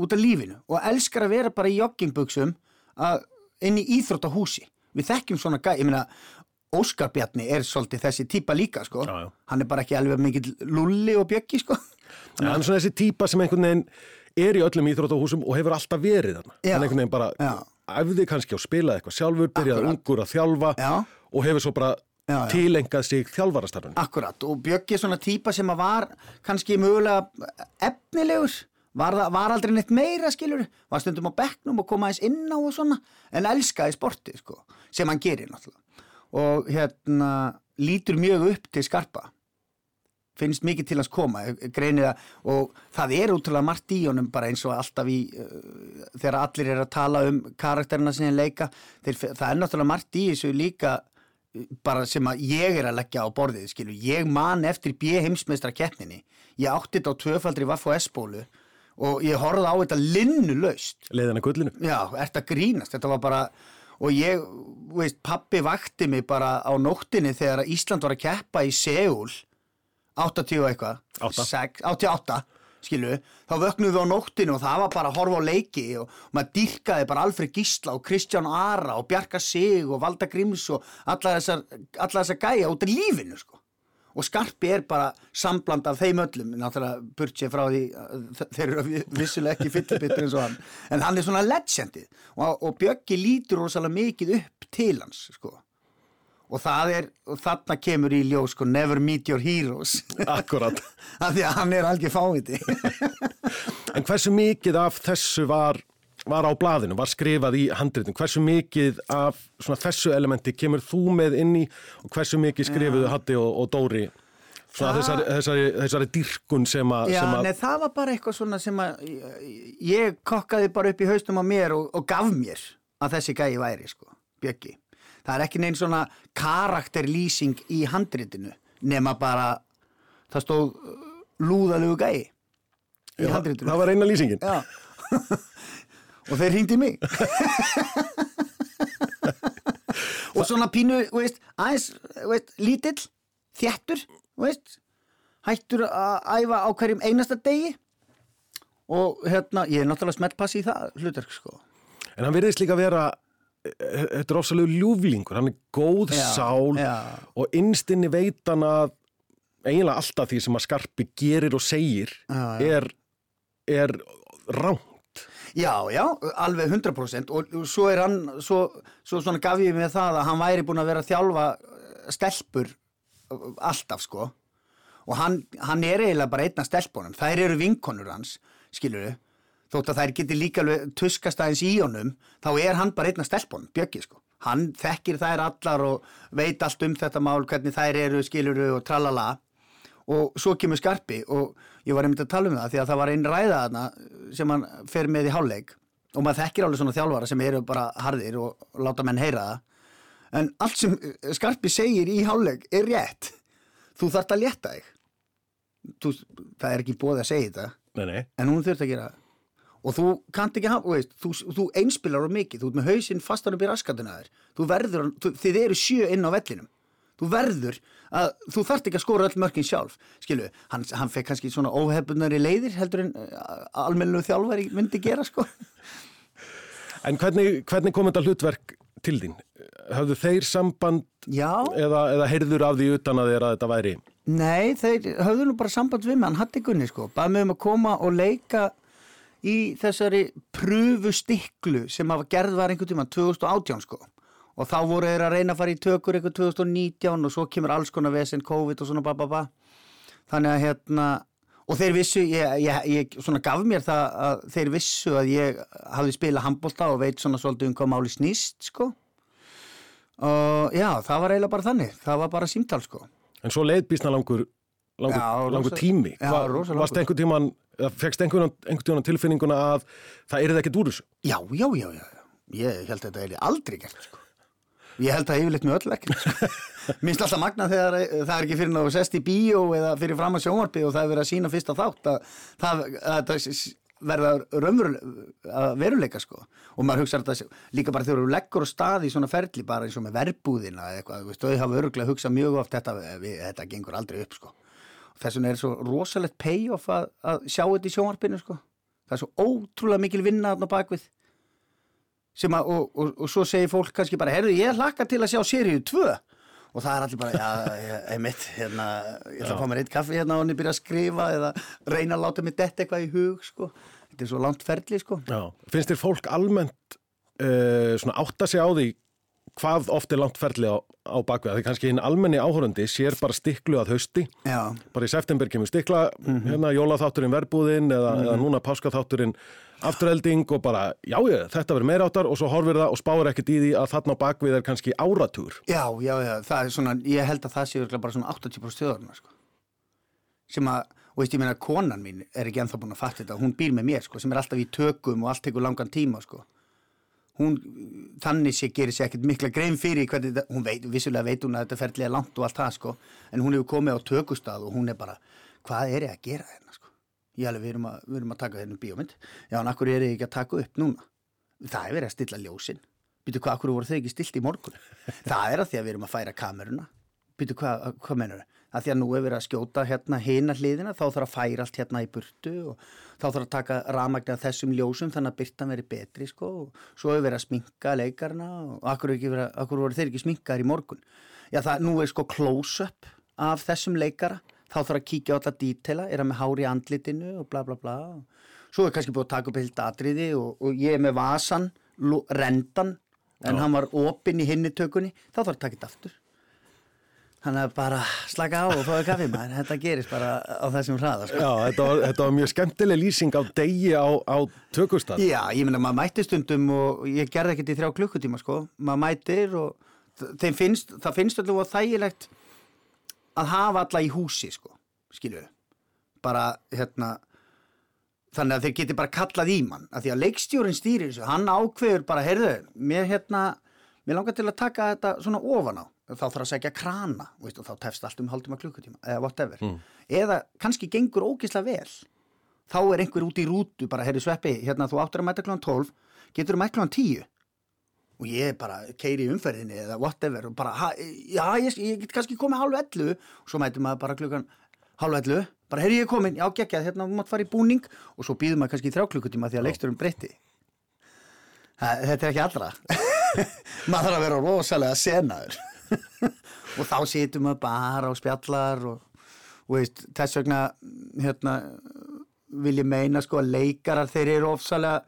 út af lífinu og elskar að vera bara í joggingbuxum að, inn í íþróttahúsi. Við þekkjum svona gæj, ég meina Óskar Bjarni er svolítið þessi típa líka sko, Já, já. hann er bara ekki alveg mikill lulli og Bjöggi sko Ja, hann er svona þessi típa sem einhvern veginn er í öllum íþróttahúsum og hefur alltaf verið. Já. Hann einhvern veginn bara æfði kannski og spilaði eitthvað sjálfur, byrjaði ungur að þjálfa Já. og hefur svo bara Já, já. tilengað sig þjálfarastarfinu. Akkurat og Bjöggi er svona típa sem að var kannski mögulega efnilegur var, það, var aldrei neitt meira skilur var stundum á bekknum og koma aðeins inn á og svona en elskaði sportið sko sem hann gerir náttúrulega og hérna lítur mjög upp til skarpa finnst mikið til hans koma greinir að, og það er útrúlega margt í honum bara eins og alltaf í uh, þegar allir er að tala um karakterina sinni leika, Þeir, það er náttúrulega margt í þessu líka uh, bara sem að ég er að leggja á borðið skilu, ég man eftir B heimsmeistra keppninni, ég átti þetta á tvöfaldri Vaff og S-bólu og ég horfði á þetta linnulaust. Leiðina gullinu. Já, að grínast, þetta var bara og ég, veist, pappi vakti mig bara á nóttinni þegar Ísland var að keppa í Seúl 80 og eitthvað. Átta. Sex- 88, skilu þá vöknum við á nóttinu og það var bara að horfa á leiki og maður dýrkaði bara Alfred Gísla og Kristján Ara og Bjarka Sig og Valda Gríms og alla þessar, alla þessar gæja út af lífinu sko. Og Skarpi er bara sambland af þeim öllum. Náttúrulega burt sér frá því þeir eru vi- vissulega ekki fyllibittur eins og hann. En hann er svona legendið. Og, og Bjöggi lítur rosalega mikið upp til hans sko og það er, og þarna kemur í ljós sko never meet your heroes Akkurat. af því að hann er algjör fáviti En hversu mikið af þessu var, var á blaðinu, var skrifað í handritin? Hversu mikið af svona, þessu elementi kemur þú með inn í og hversu mikið skrifuðu Hatti og, og Dóri Það- þessari, þessari, þessari dýrkun sem að... Já, nei, það var bara eitthvað svona sem að ég kokkaði bara upp í haustum á mér og, og gaf mér að þessi gæi væri, sko, Bjöggi. Það er ekki neinn svona karakterlýsing í handritinu nema bara, það stóð uh, lúðalegu gæi í handritinu. það var eina lýsingin. Já. og þeir hringdi mig. og svona pínu, veist, aðeins, veist, lítill, þjættur, veist, hættur að æfa á hverjum einasta degi og hérna, ég er náttúrulega smeltpassi í það hlutverk, sko. En hann virðist líka vera, þetta er ofsalegu ljúflingur, hann er góð Já, sál já. og innstinni veit hann að eiginlega alltaf því sem að Skarpi gerir og segir Já, er, er ráng. Já, já, alveg 100% og svo er hann, svo, svo svona gaf ég mig það að hann væri búin að vera að þjálfa eh, stelpur eh, alltaf sko og hann, hann er eiginlega bara einn af stelpunum, þær eru vinkonur hans, skilur við þótt að þær geti líka tuskast aðeins í honum, þá er hann bara einn af stelpunum, Bjöggi sko, hann þekkir þær allar og veit allt um þetta mál, hvernig þær eru, skilur við og tralala. Og svo kemur skarpi og ég var einmitt að tala um það því að það var einn ræða þarna sem hann fer með í hálfleik og maður þekkir alveg svona þjálfara sem eru bara harðir og láta menn heyra það. En allt sem eh, skarpi segir í hálfleik er rétt. Þú þarft að létta þig. Þú, það er ekki bóði að segja þetta. Nei, nei. en hún þurft að gera það og þú kannt ekki hafa, veist, þú, þú einspilar á mikið, þú ert með hausinn fastan upp í raskatuna þér. Þú verður, þú, þið eru sjö inn á vellinum. Þú verður að þú þarft ekki að skora öll mörkin sjálf skilu, hann, hann fekk kannski svona óhefbunari leiðir heldur en uh, almennu þjálfari myndi gera sko. En hvernig, hvernig kom þetta hlutverk til þín? Höfðu þeir samband eða, eða heyrður af því utan að þér að þetta væri? nei, þeir höfðu nú bara samband við mig, hann hatti gunni sko bað mig um að koma og leika í þessari pröfu stiklu sem að gerð var einhvern tíma 2018 sko. Og þá voru þeir að reyna að fara í tökur eitthvað 2019 og svo kemur alls konar vesen, COVID og svona ba ba ba þannig að hérna og þeir vissu, ég, ég, ég svona gaf mér það að þeir vissu að ég hafði spilað handbólta og veit svona svolítið um hvað máli snýst sko. Og já, það var eiginlega bara þannig. Það var bara símtal sko. En svo leið býsna langur, langur, Já, rosa- langur tími. Rosa Varst langur. einhvern tíman, fegst einhvern, tíman tilfinninguna að það er ekkert úr þessu? já, já, já, já, ég held að þetta er aldrei gert sko ég held að yfirleitt með öll ekki sko. minnst alltaf magna þegar eh, það er ekki fyrir náðu sest í bíó eða fyrir fram að sjónvarpi og það er verið að sína fyrsta þátt að það að það verða veruleika sko og maður hugsa þetta líka bara þegar þú leggur á stað í svona ferli bara eins og með verbúðina eða eitthvað, þú veist, þau hafa öruglega hugsað mjög oft þetta, við, þetta gengur aldrei upp sko þess vegna er svo rosalegt payoff að, að sjá þetta í sjónvarpinu sko. Það er svo ótrúlega mikil vinna þarna bakvið sem að, og, og, og svo segir fólk kannski bara, herðu, ég hlakka til að sjá seríu 2 og það er allir bara, já, ég, einmitt hérna, ég ætla að fá mér eitt kaffi hérna og hann er byrjað að skrifa eða reyna að láta mig detta eitthvað í hug, sko. Þetta er svo langt ferli, sko. Já. Finnst þér fólk almennt uh, svona átta sig á því hvað oft er langt ferli á, á bakvið? Því kannski hinn almenni áhorandi sér bara stiklu að hausti. Já, Bara í september kemur stikla, hérna jólaþátturinn verbúðinn eða, eða núna páskaþátturinn afturhelding og bara, já, ég, þetta verður meira áttar og svo horfir það og spáir ekkert í því að þarna bakvið er kannski áratúr. já, já, já, það er svona ég held að það sé örugglega bara svona 80% þjóðarna, sko sem að, og veist, ég meina konan mín er ekki ennþá búin að fatta þetta, hún býr með mér, sko sem er alltaf í tökum og allt tekur langan tíma, sko hún, þannig sé gerir sér ekkert mikla grein fyrir hvernig þetta, hún veit, vissulega veit hún að þetta ferðlega langt og allt það sko, en hún hefur komið á tökustað og hún er bara, hvað er ég að gera hérna sko, ég alveg, við erum að, við erum að taka þennu bíómynd, já, en akkur er ég ekki að taka upp núna, það er verið að stilla ljósin, býtu hvað, akkur voru þau ekki stilt í morgun, það er að því að við erum að færa kameruna, býtu hvað, hvað menur að því að nú er verið að skjóta hérna hina hliðina, þá þarf að færa allt hérna í burtu og þá þarf að taka rafmagna þessum ljósum þannig að byrtan veri betri sko og svo er verið að sminka leikarna og akkur, vera, akkur voru þeir ekki sminkaðir í morgun? Já það nú er sko close-up af þessum leikara þá þarf að kíkja á alla dítela, er að með hári í andlitinu og bla bla bla. Svo er kannski búið að taka upp heilt atriði og, og ég er með vasan, rendan en hann var opinn í hinni tökunni þá þarf að taka þetta aftur Þannig að bara slaka á og fáið kaffi maður, þetta gerist bara á þessum hraða sko. Já, þetta var, þetta var mjög skemmtileg lýsing á degi á, á tökustad. Já, ég meina maður mætti stundum og ég gerði ekkert í þrjá klukkutíma sko, maður mættir og finnst, það finnst alveg að þægilegt að hafa alla í húsi sko, skilju, bara hérna, þannig að þeir geti bara kallað í mann, af því að leikstjórin stýrir þessu, hann ákveður bara, heyrðu, mér hérna, mér langar til að taka þetta svona ofan á, þá þarf að segja krana, veist, og þá tefst allt um hálftíma klukkutíma, eða whatever, eða kannski gengur ógislega vel, þá er einhver út í rútu bara, herri sveppi, hérna þú áttur að mæta klán 12 getur þú mæta klán 10 og ég bara keiri í umferðinni eða whatever og bara, ha, já, ég, ég get kannski komið hálf 11 og svo mætum maður bara klukkan hálf 11, bara herri ég komin. Já, geggjað, hérna þú mátt fara í búning. Og svo býðum maður kannski í þrjá klukkutíma því að leiksturum breytti. Þetta er ekki allra. Maður þarf að vera rosalega senaður og þá situm maður bara og spjallar og, og veist, þess vegna hérna, vil ég meina sko að leikarar þeir eru ofsalega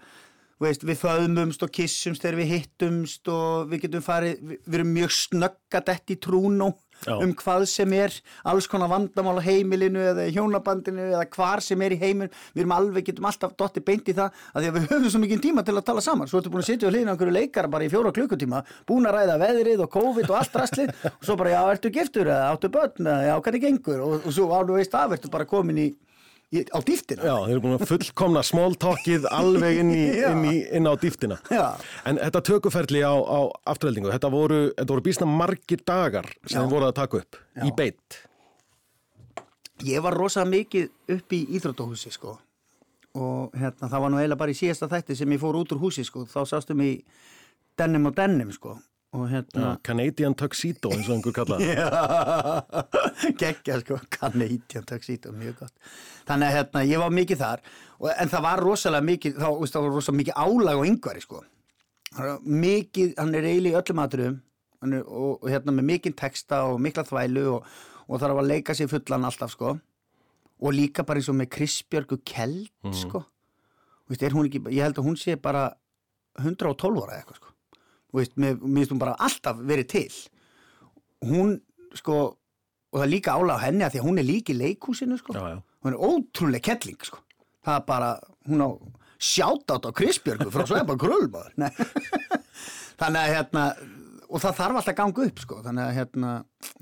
veist, við föðmumst og kissumst þegar við hittumst og við getum farið við, við erum mjög snöggadett í trúnó Já. um hvað sem er alls konar vandamál á heimilinu eða hjónabandinu eða hvar sem er í heimil við erum alveg, getum alltaf dotti beint í það að því að við höfum svo mikið tíma til að tala saman. Svo ertu búin að sitja og hlýna einhverju leikara bara í fjóra klukkutíma búin að ræða veðrið og COVID og allt rastlið og svo bara, já, ertu giftur eða áttu börn eða já, hvernig gengur? Og, og svo alveg veist af, ertu bara komin í á dýftina Já, þeir eru búin að fullkomna smóltalkið alveg inn, í, inn, í, inn á dýftina. Já. En þetta tökuferli á, á afturheldingu, þetta voru, þetta voru bísna margir dagar sem þeir voru að taka upp Já. í beitt. ég var rosa mikið upp í íþróttahúsi sko og hérna það var nú eiginlega bara í síðasta þætti sem ég fór út úr húsi sko þá sástum í denim og denim sko hérna Canadian Tuxedo eins og einhver kallaði. Já, geggja sko, Canadian tuxedo, mjög gott. Þannig að hérna, ég var mikið þar, og, en það var rosalega mikið, þá, veist, það var rosalega mikið álag á yngvari sko. Mikið, hann er í öllum aðrum og, og hérna með mikið texta og mikla þvælu og, og þarf að leika sér fullan alltaf sko. Og líka bara eins og með Kristbjörgu Kjeld sko. Veist, ekki, ég held að hún sé bara 112 ára eitthvað sko. Veist, mér finnst hún bara alltaf verið til. Hún sko og það er líka álag á henni að því að hún er líka í leikhúsinu sko, Já, já. hún er ótrúlega kettling sko, það er bara hún á sjátt á Krisbjörgu frá Sveipa Krullmaður þannig að hérna og það þarf alltaf að ganga upp sko, þannig að hérna,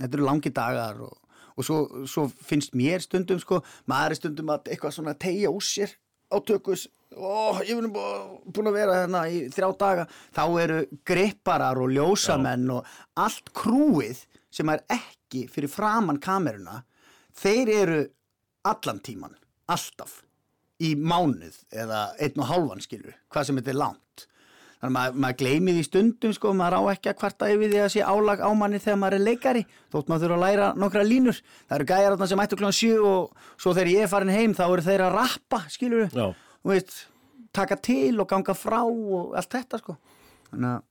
þetta eru langi dagar og, og svo, svo finnst mér stundum sko, maður er stundum að eitthvað svona tegja úr sér á tökus ó, ég er búin að vera hérna í þrjá daga, þá eru gripparar og ljósamenn og allt krúið sem er ekki fyrir framann kameruna þeir eru allan tíman, alltaf í mánuð eða einn og hálfan skilur, hvað sem þetta er langt þannig að maður, maður gleymi því stundum sko, maður á ekki að kvarta yfir því að sé álag á manni þegar maður er leikari þótt maður þurfa að læra nokkra línur. Það eru gæjar þarna sem ættu klokkan sjö og svo þegar ég er farin heim þá eru þeir að rappa skilur Já. og veist, taka til og ganga frá og allt þetta sko. Þannig að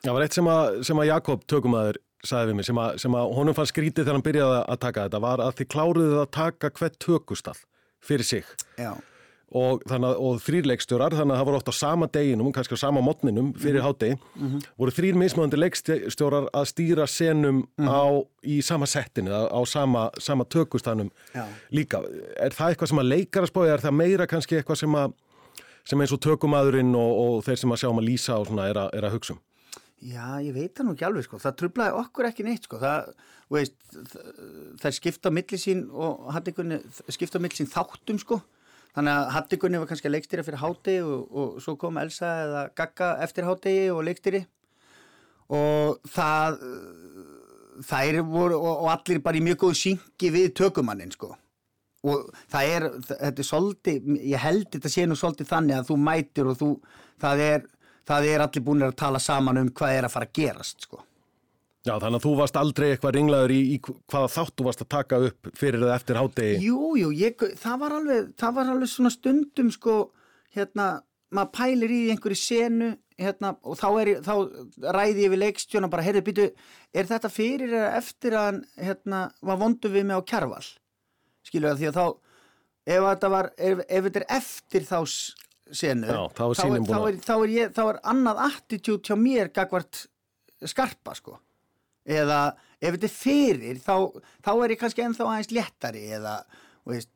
Það var eitt sem að, sem að Jakob tökumæður sagði við mig, sem að, sem að honum fann skrítið þegar hann byrjaði að taka þetta, var að þið kláruðið að taka hvert tökustall fyrir sig. Já, og, og þrýrleikstjórar, þannig að það voru oft á sama deginum, kannski á sama mótninum fyrir hátegi, voru þrýr mismöðandi leikstjórar að stýra senum á, í sama settinu, á, sama, sama tökustannum Já. líka. Er það eitthvað sem að leikara spója, er það meira kannski eitthvað sem að sem eins og tökumadurinn og, og þeir sem að sjá um að lýsa og svona er að, er að hugsa um? Já, ég veit það nú ekki alveg sko, það trublaði okkur ekki neitt sko, það, veist, það skipta á milli sín og hattikunni, skipta á milli sín þáttum sko, þannig að hattikunni var kannski leikstýra fyrir hátegi og, og svo kom Elsa eða Gagga eftir hátegi og leikstýri og það, þær voru og, og allir bara í mjög góðu syngi við tökumannin sko og það er, þetta er svolítið, ég held þetta sé nú svolítið þannig að þú mætir og þú, það er, það er allir búinir að tala saman um hvað er að fara að gerast, sko. Já, þannig að þú varst aldrei eitthvað ringlaður í, í hvaða þátt þú varst að taka upp fyrir eða eftir hátegi. Jú, jú, ég, það var alveg, það var alveg svona stundum, sko, hérna, maður pælir í einhverju senu, hérna, og þá er ég, þá ræði ég við leikstjóna bara, heyrðu, býtu, er þetta fyrir eða eftir að hann, hérna, var vondu við mig á kjarval? Skilur það, því að þá, ef þetta var, ef, ef þetta er eftir þá senu, Já, þá er þá, að- er, þá, er ég, þá er annað attitút hjá mér gagvart skarpa, sko. Eða ef þetta er fyrir, þá, þá er ég kannski ennþá aðeins léttari eða, veist,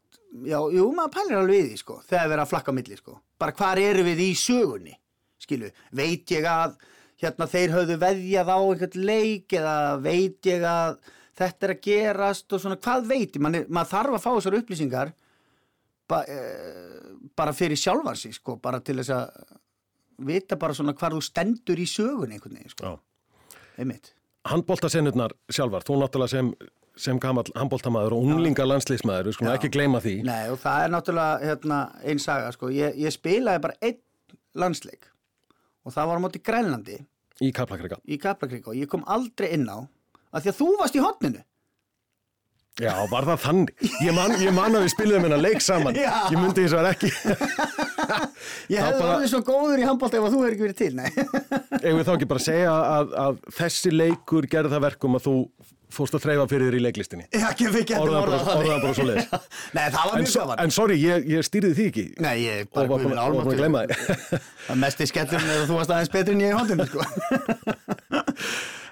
já, jú, maður pælir alveg í því, sko, þegar við erum að flakka á milli, sko. Bara hvar eru við í sögunni, skilu, veit ég að, hérna, þeir höfðu veðjað á einhvern leik eða veit ég að þetta er að gerast og svona, hvað veit ég, maður þarf að fá þessar upplýsingar ba, e, bara fyrir sjálfan sig, sko, bara til þess að vita bara svona hvar þú stendur í sögunni einhvern veginn, sko, einmitt. Handbóltasennurnar sjálfar, þú náttúrulega sem, sem gamall handbóltamaður og unglinga landslýsmaður, við skulum ekki gleyma því. Nei, og það er náttúrulega hérna, einn saga, sko, ég, ég spilaði bara einn landsleik og það var á móti Grænlandi Í Kaplakrík og ég kom aldrei inn á að því að þú varst í hotninu. Já, var það þannig? Ég man, ég man að við spiliðum hennar leik saman. Já. Ég myndi þess að ekki. Ég hefði bara- orðið svo góður í handbólt ef að þú hefur ekki verið til, nei. Við þá ekki bara segja að, að þessi leikur gerði það verkum að þú fórst að þreyfa fyrir þér í leiklistinni. Já, ekki við getum orðað bara, það. orðaði bara svo leiðis. Nei, það var mjög gaman. en sorry, ég, ég stýrði því ekki. Nei, ég bara var búin að- því. Það mest í skellum er að þú varst aðeins betri en ég í hóndinu, sko.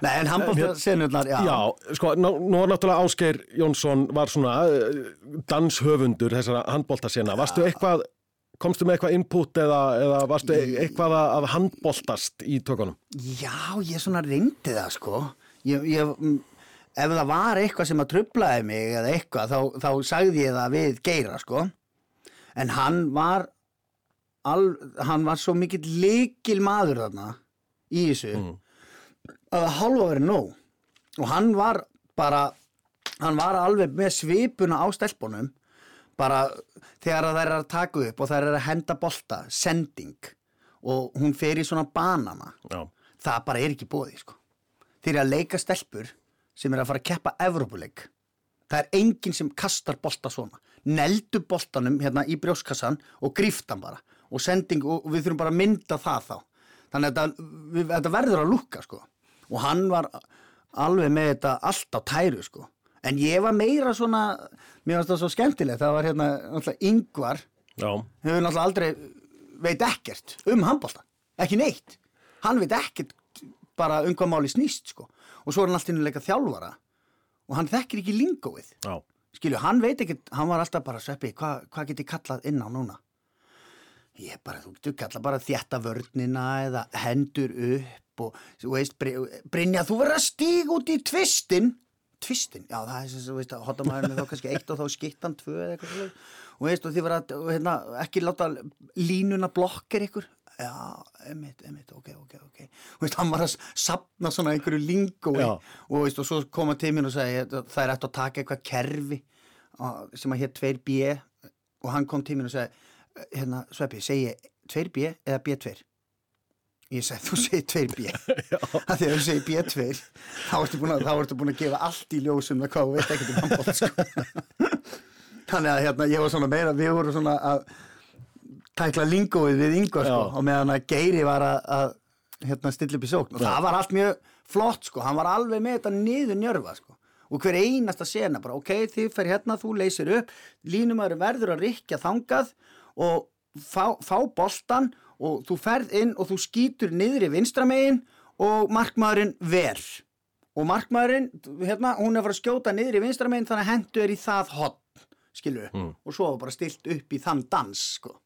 Nei, en handbólt senurnar, já. Já, sko, nú var náttúrulega Ásgeir Jónsson var svona uh, danshöfundur þessara handbóltasena. Varstu eitthvað, komstu með eitthvað input eða, eða varstu eitthvað að, handbóltast í tökunum? Já, ég svona reyndi það sko ég, ég, mm, ef það var eitthvað sem að trublaði mig eða eitthvað þá, þá sagði ég það við Geira sko en hann var al, hann var svo mikill líkil maður þarna í þessu að hálfa verið nóg og hann var bara hann var alveg með svipuna á stelpunum bara þegar það er að taka upp og það er að henda bolta sending og hún fer í svona banana Já. það bara er ekki bóði sko. þeir eru að leika stelpur sem er að fara að keppa Evrópuleik það er enginn sem kastar bolta svona neldu boltanum hérna í brjóskassan og gríftan bara og sending og við þurfum bara að mynda það þá þannig að þetta verður að lukka sko. Og hann var alveg með þetta allt á tæru sko. en ég var meira svona mér finnst það svo skemmtilegt. Það var hérna yngvar hefur náttúrulega aldrei veit ekkert um handbólta, ekki neitt. Hann veit ekkert bara um hvað máli snýst sko. Og svo er hann alltaf inn að leika þjálfara. Og hann þekkir ekki lingóið. Skilju, hann veit ekkert, hann var alltaf bara sveppi, hvað hva get ég kallað inn á núna ég bara, þú getur kalla bara þjætta vörnina eða hendur upp og, þú veist, Bry- Brynja, þú verður að stíga út í tvistin tvistin, já það er sem þú veist að hotamæðurinn er þá kannski eitt og þá skittan tvö eða eitthvað og veist og þið verður að hérna, ekki láta línuna blokkir ykkur? Já, emitt, emitt, ok, ok, ok. Og veist, hann var að sapna svona einhverju lingói og veist og svo koma mér og sagði það er eftir að taka eitthvað kerfi sem að hér 2B og hann kom mér og sagði hérna, Sveppi, segi ég 2B eða B2 ég sagði, þú segir 2B að að þú segir B2 þá ertu búin að, búin að gefa allt í ljósum hvað þú veit ekkert um handbótt sko. þannig að hérna, ég var svona meira við vorum svona að tækla lingóið við yngvar sko, Já. og meðan að Geiri var að, að hérna, stilla upp í sókn. Og það var allt mjög flott sko, hann var alveg með þetta niður njörfa sko. Og hver einasta sena bara ok, þið fer hérna, þú leysir upp línumæður verður að rikja þangað og fá, fá boltan og þú ferð inn og þú skýtur niður í vinstramegin og markmaðurinn ver. Og markmaðurinn, hérna, hún er fara að skjóta niður í vinstramegin þannig að hendu er í það hotn, skilu og svo bara stilt upp í þann dans sko.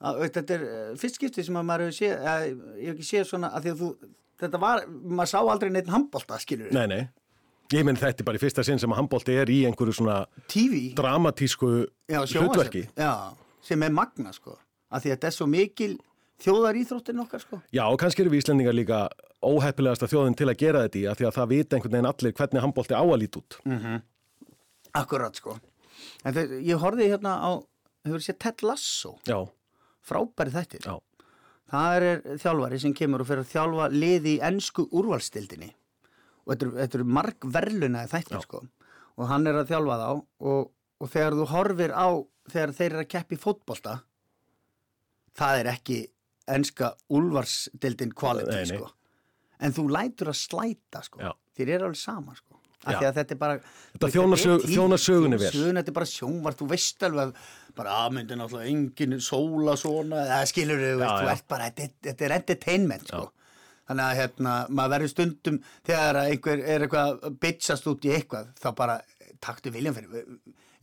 Að, þetta er eh, fyrst skipti sem að maður hefur séð að, ég hef ekki séð svona að því að þú þetta var, maður sá aldrei neitt handbolta skilur Nei, nei. Ég menn þetta er bara í fyrsta sinn sem að handbólti er í einhverju svona TV dramatísku já, hlutverki. já, sem er magna sko að því að þetta er svo mikil þjóðar íþróttin okkar sko. Já, og kannski eru við Íslendingar líka óheppilegasta þjóðin til að gera þetta í að því að það vita einhvern veginn allir hvernig handbólti á að líti út. akkurat sko. En þeir, ég horfði hérna á hefur séð Ted Lasso? Já, frábæri þættir. Já, það er þjálfari sem kemur og fer að þjálfa liði í ennsku úrvalstildinni og þetta eru, þetta eru marg verlunaði þættir sko. Og hann er að þjálfa þá og, og þegar þú horfir á þegar þeir eru að keppi fótbolta það er ekki quality Nei, nei. sko. En þú lætur að slæta sko. Já. þér er alveg sama sko. Þetta er bara Þetta þjónar sög- er þjónar sögunni vel. þetta er bara sjónvart, þú veist alveg bara aðmyndi náttúrulega engin sóla svona, það skilur Já, þú ert bara, þetta, þetta er entertainment sko. Þannig að hérna, maður verður stundum þegar að einhver er eitthvað að bitchast út í eitthvað, þá bara taktu viljan fyrir,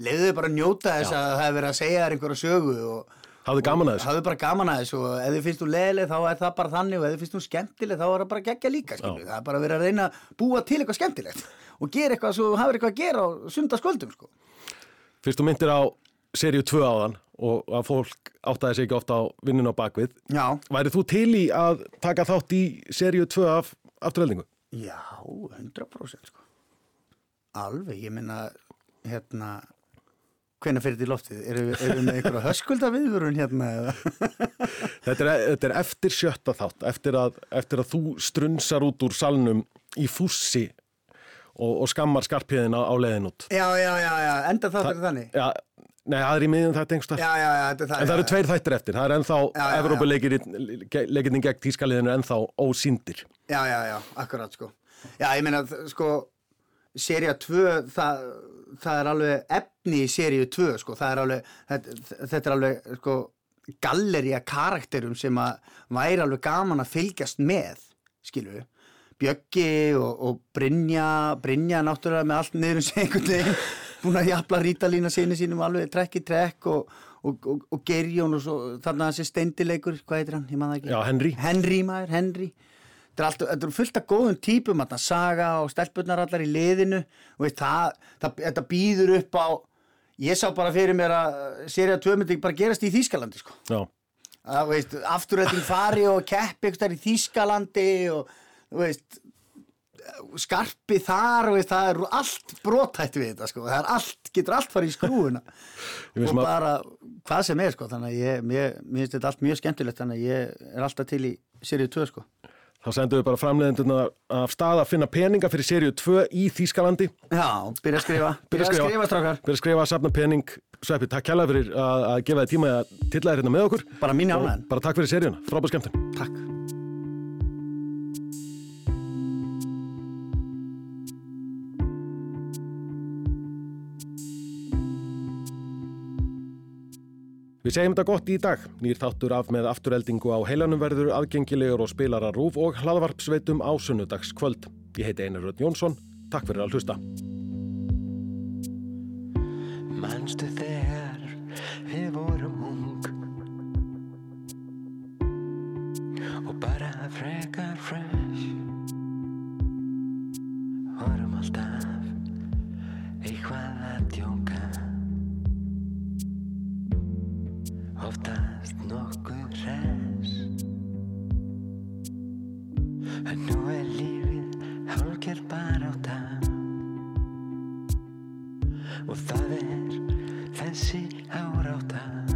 leiðu bara að njóta þess að það er verið að segja þér einhverja sögu og hafðu gaman að þessu. hafðu bara gaman að þessu og ef þið finnst þú leðileg þá er það bara þannig og ef þið finnst þú skemmtileg þá er það bara geggja líka það er bara verið að reyna að búa til eitthvað skemmtilegt og gera eitthvað svo hafur eitthvað að gera á sundarskvöldum sko. Fyrst þú myndir á seríu 2 áðan og að fólk áttaði sig ekki ofta á vinnun á bakvið. Já, Værið þú til í að taka þátt í seríu 2 af afturheldingu? já, 100% sko. alveg, ég minna hérna hvenær fyrir þetta í loftið? Erum við við með einhverja höskulda viðvörun hérna? eða? Þetta er, þetta er eftir sjötta þátt, eftir að, eftir að þú strunsar út úr salnum í fússi og, og skammar skarpiðina á leiðin út. já, já, já, já, enda þá fyrir þannig Já, nei, það í miðjum þetta einhverstað. Já, já, já, þetta er það En það eru tveir þættir eftir. Það er ennþá. Evrópuleikirinn gegn tískaliðinu er ennþá ósýndir. Já, já, já, akkurat sko Já, ég meina, sko Seria 2, það, það er alveg efni í seríu 2 sko, það er alveg, þetta, þetta er alveg sko, galleri af karakterum sem að væri alveg gaman að fylgjast með, skilu við Bjöggi og, og Brynja Brynja náttúrulega með allt niður um veginn, búin að jafla rítalína sinni sínum alveg trekk í trekk og, og, og, og Gerjón og svo þarna þessi steindileikur, hvað heitir hann, ég það ekki. Já, Henry. Henry maður, Henry. Þetta er, er fullt af góðum típum þarna, Saga og stelpunnar allar í liðinu. Og það, það, þetta býður upp á ég sá bara fyrir mér að serið 2 myndi bara gerast í Þýskalandi sko. Já, að, veist, afturrætting fari og keppi einhvers staðar í Þýskalandi og veist skarpi þar og það er allt brotætt við þetta sko. það er allt, getur allt farið í skrúuna og bara hvað sem er sko. þannig að ég, mér, finnst þetta allt mjög skemmtilegt þannig að ég er alltaf til í serið 2 sko. þá sendum við bara framleiðendurna af stað að finna peninga fyrir seríu 2 í Þýskalandi. Já, byrja að skrifa Byrja að skrifa, strákar Byrja að skrifa að safna pening. Sveppi, takk kjærlega fyrir að, að gefa þið tíma að tilla þér hérna með okkur. Bara mín ánægðan. Bara takk fyrir seríuna. Frábæð skemmtun. Takk Við segjum þetta gott í dag. Nýr þáttur af með afturheldingu á heilanum verður aðgengilegur og spilara rúf og hlaðvarpsveitum á sunnudags kvöld. Ég heiti Einar Röðn Jónsson. Takk fyrir að hlusta. Manstu þegar við vorum ung og bara frekar fresh vorum alltaf eitthvað að djóka oftast nokkuð res En nú er lífið hálkjör bara á dag Og það er þessi áráta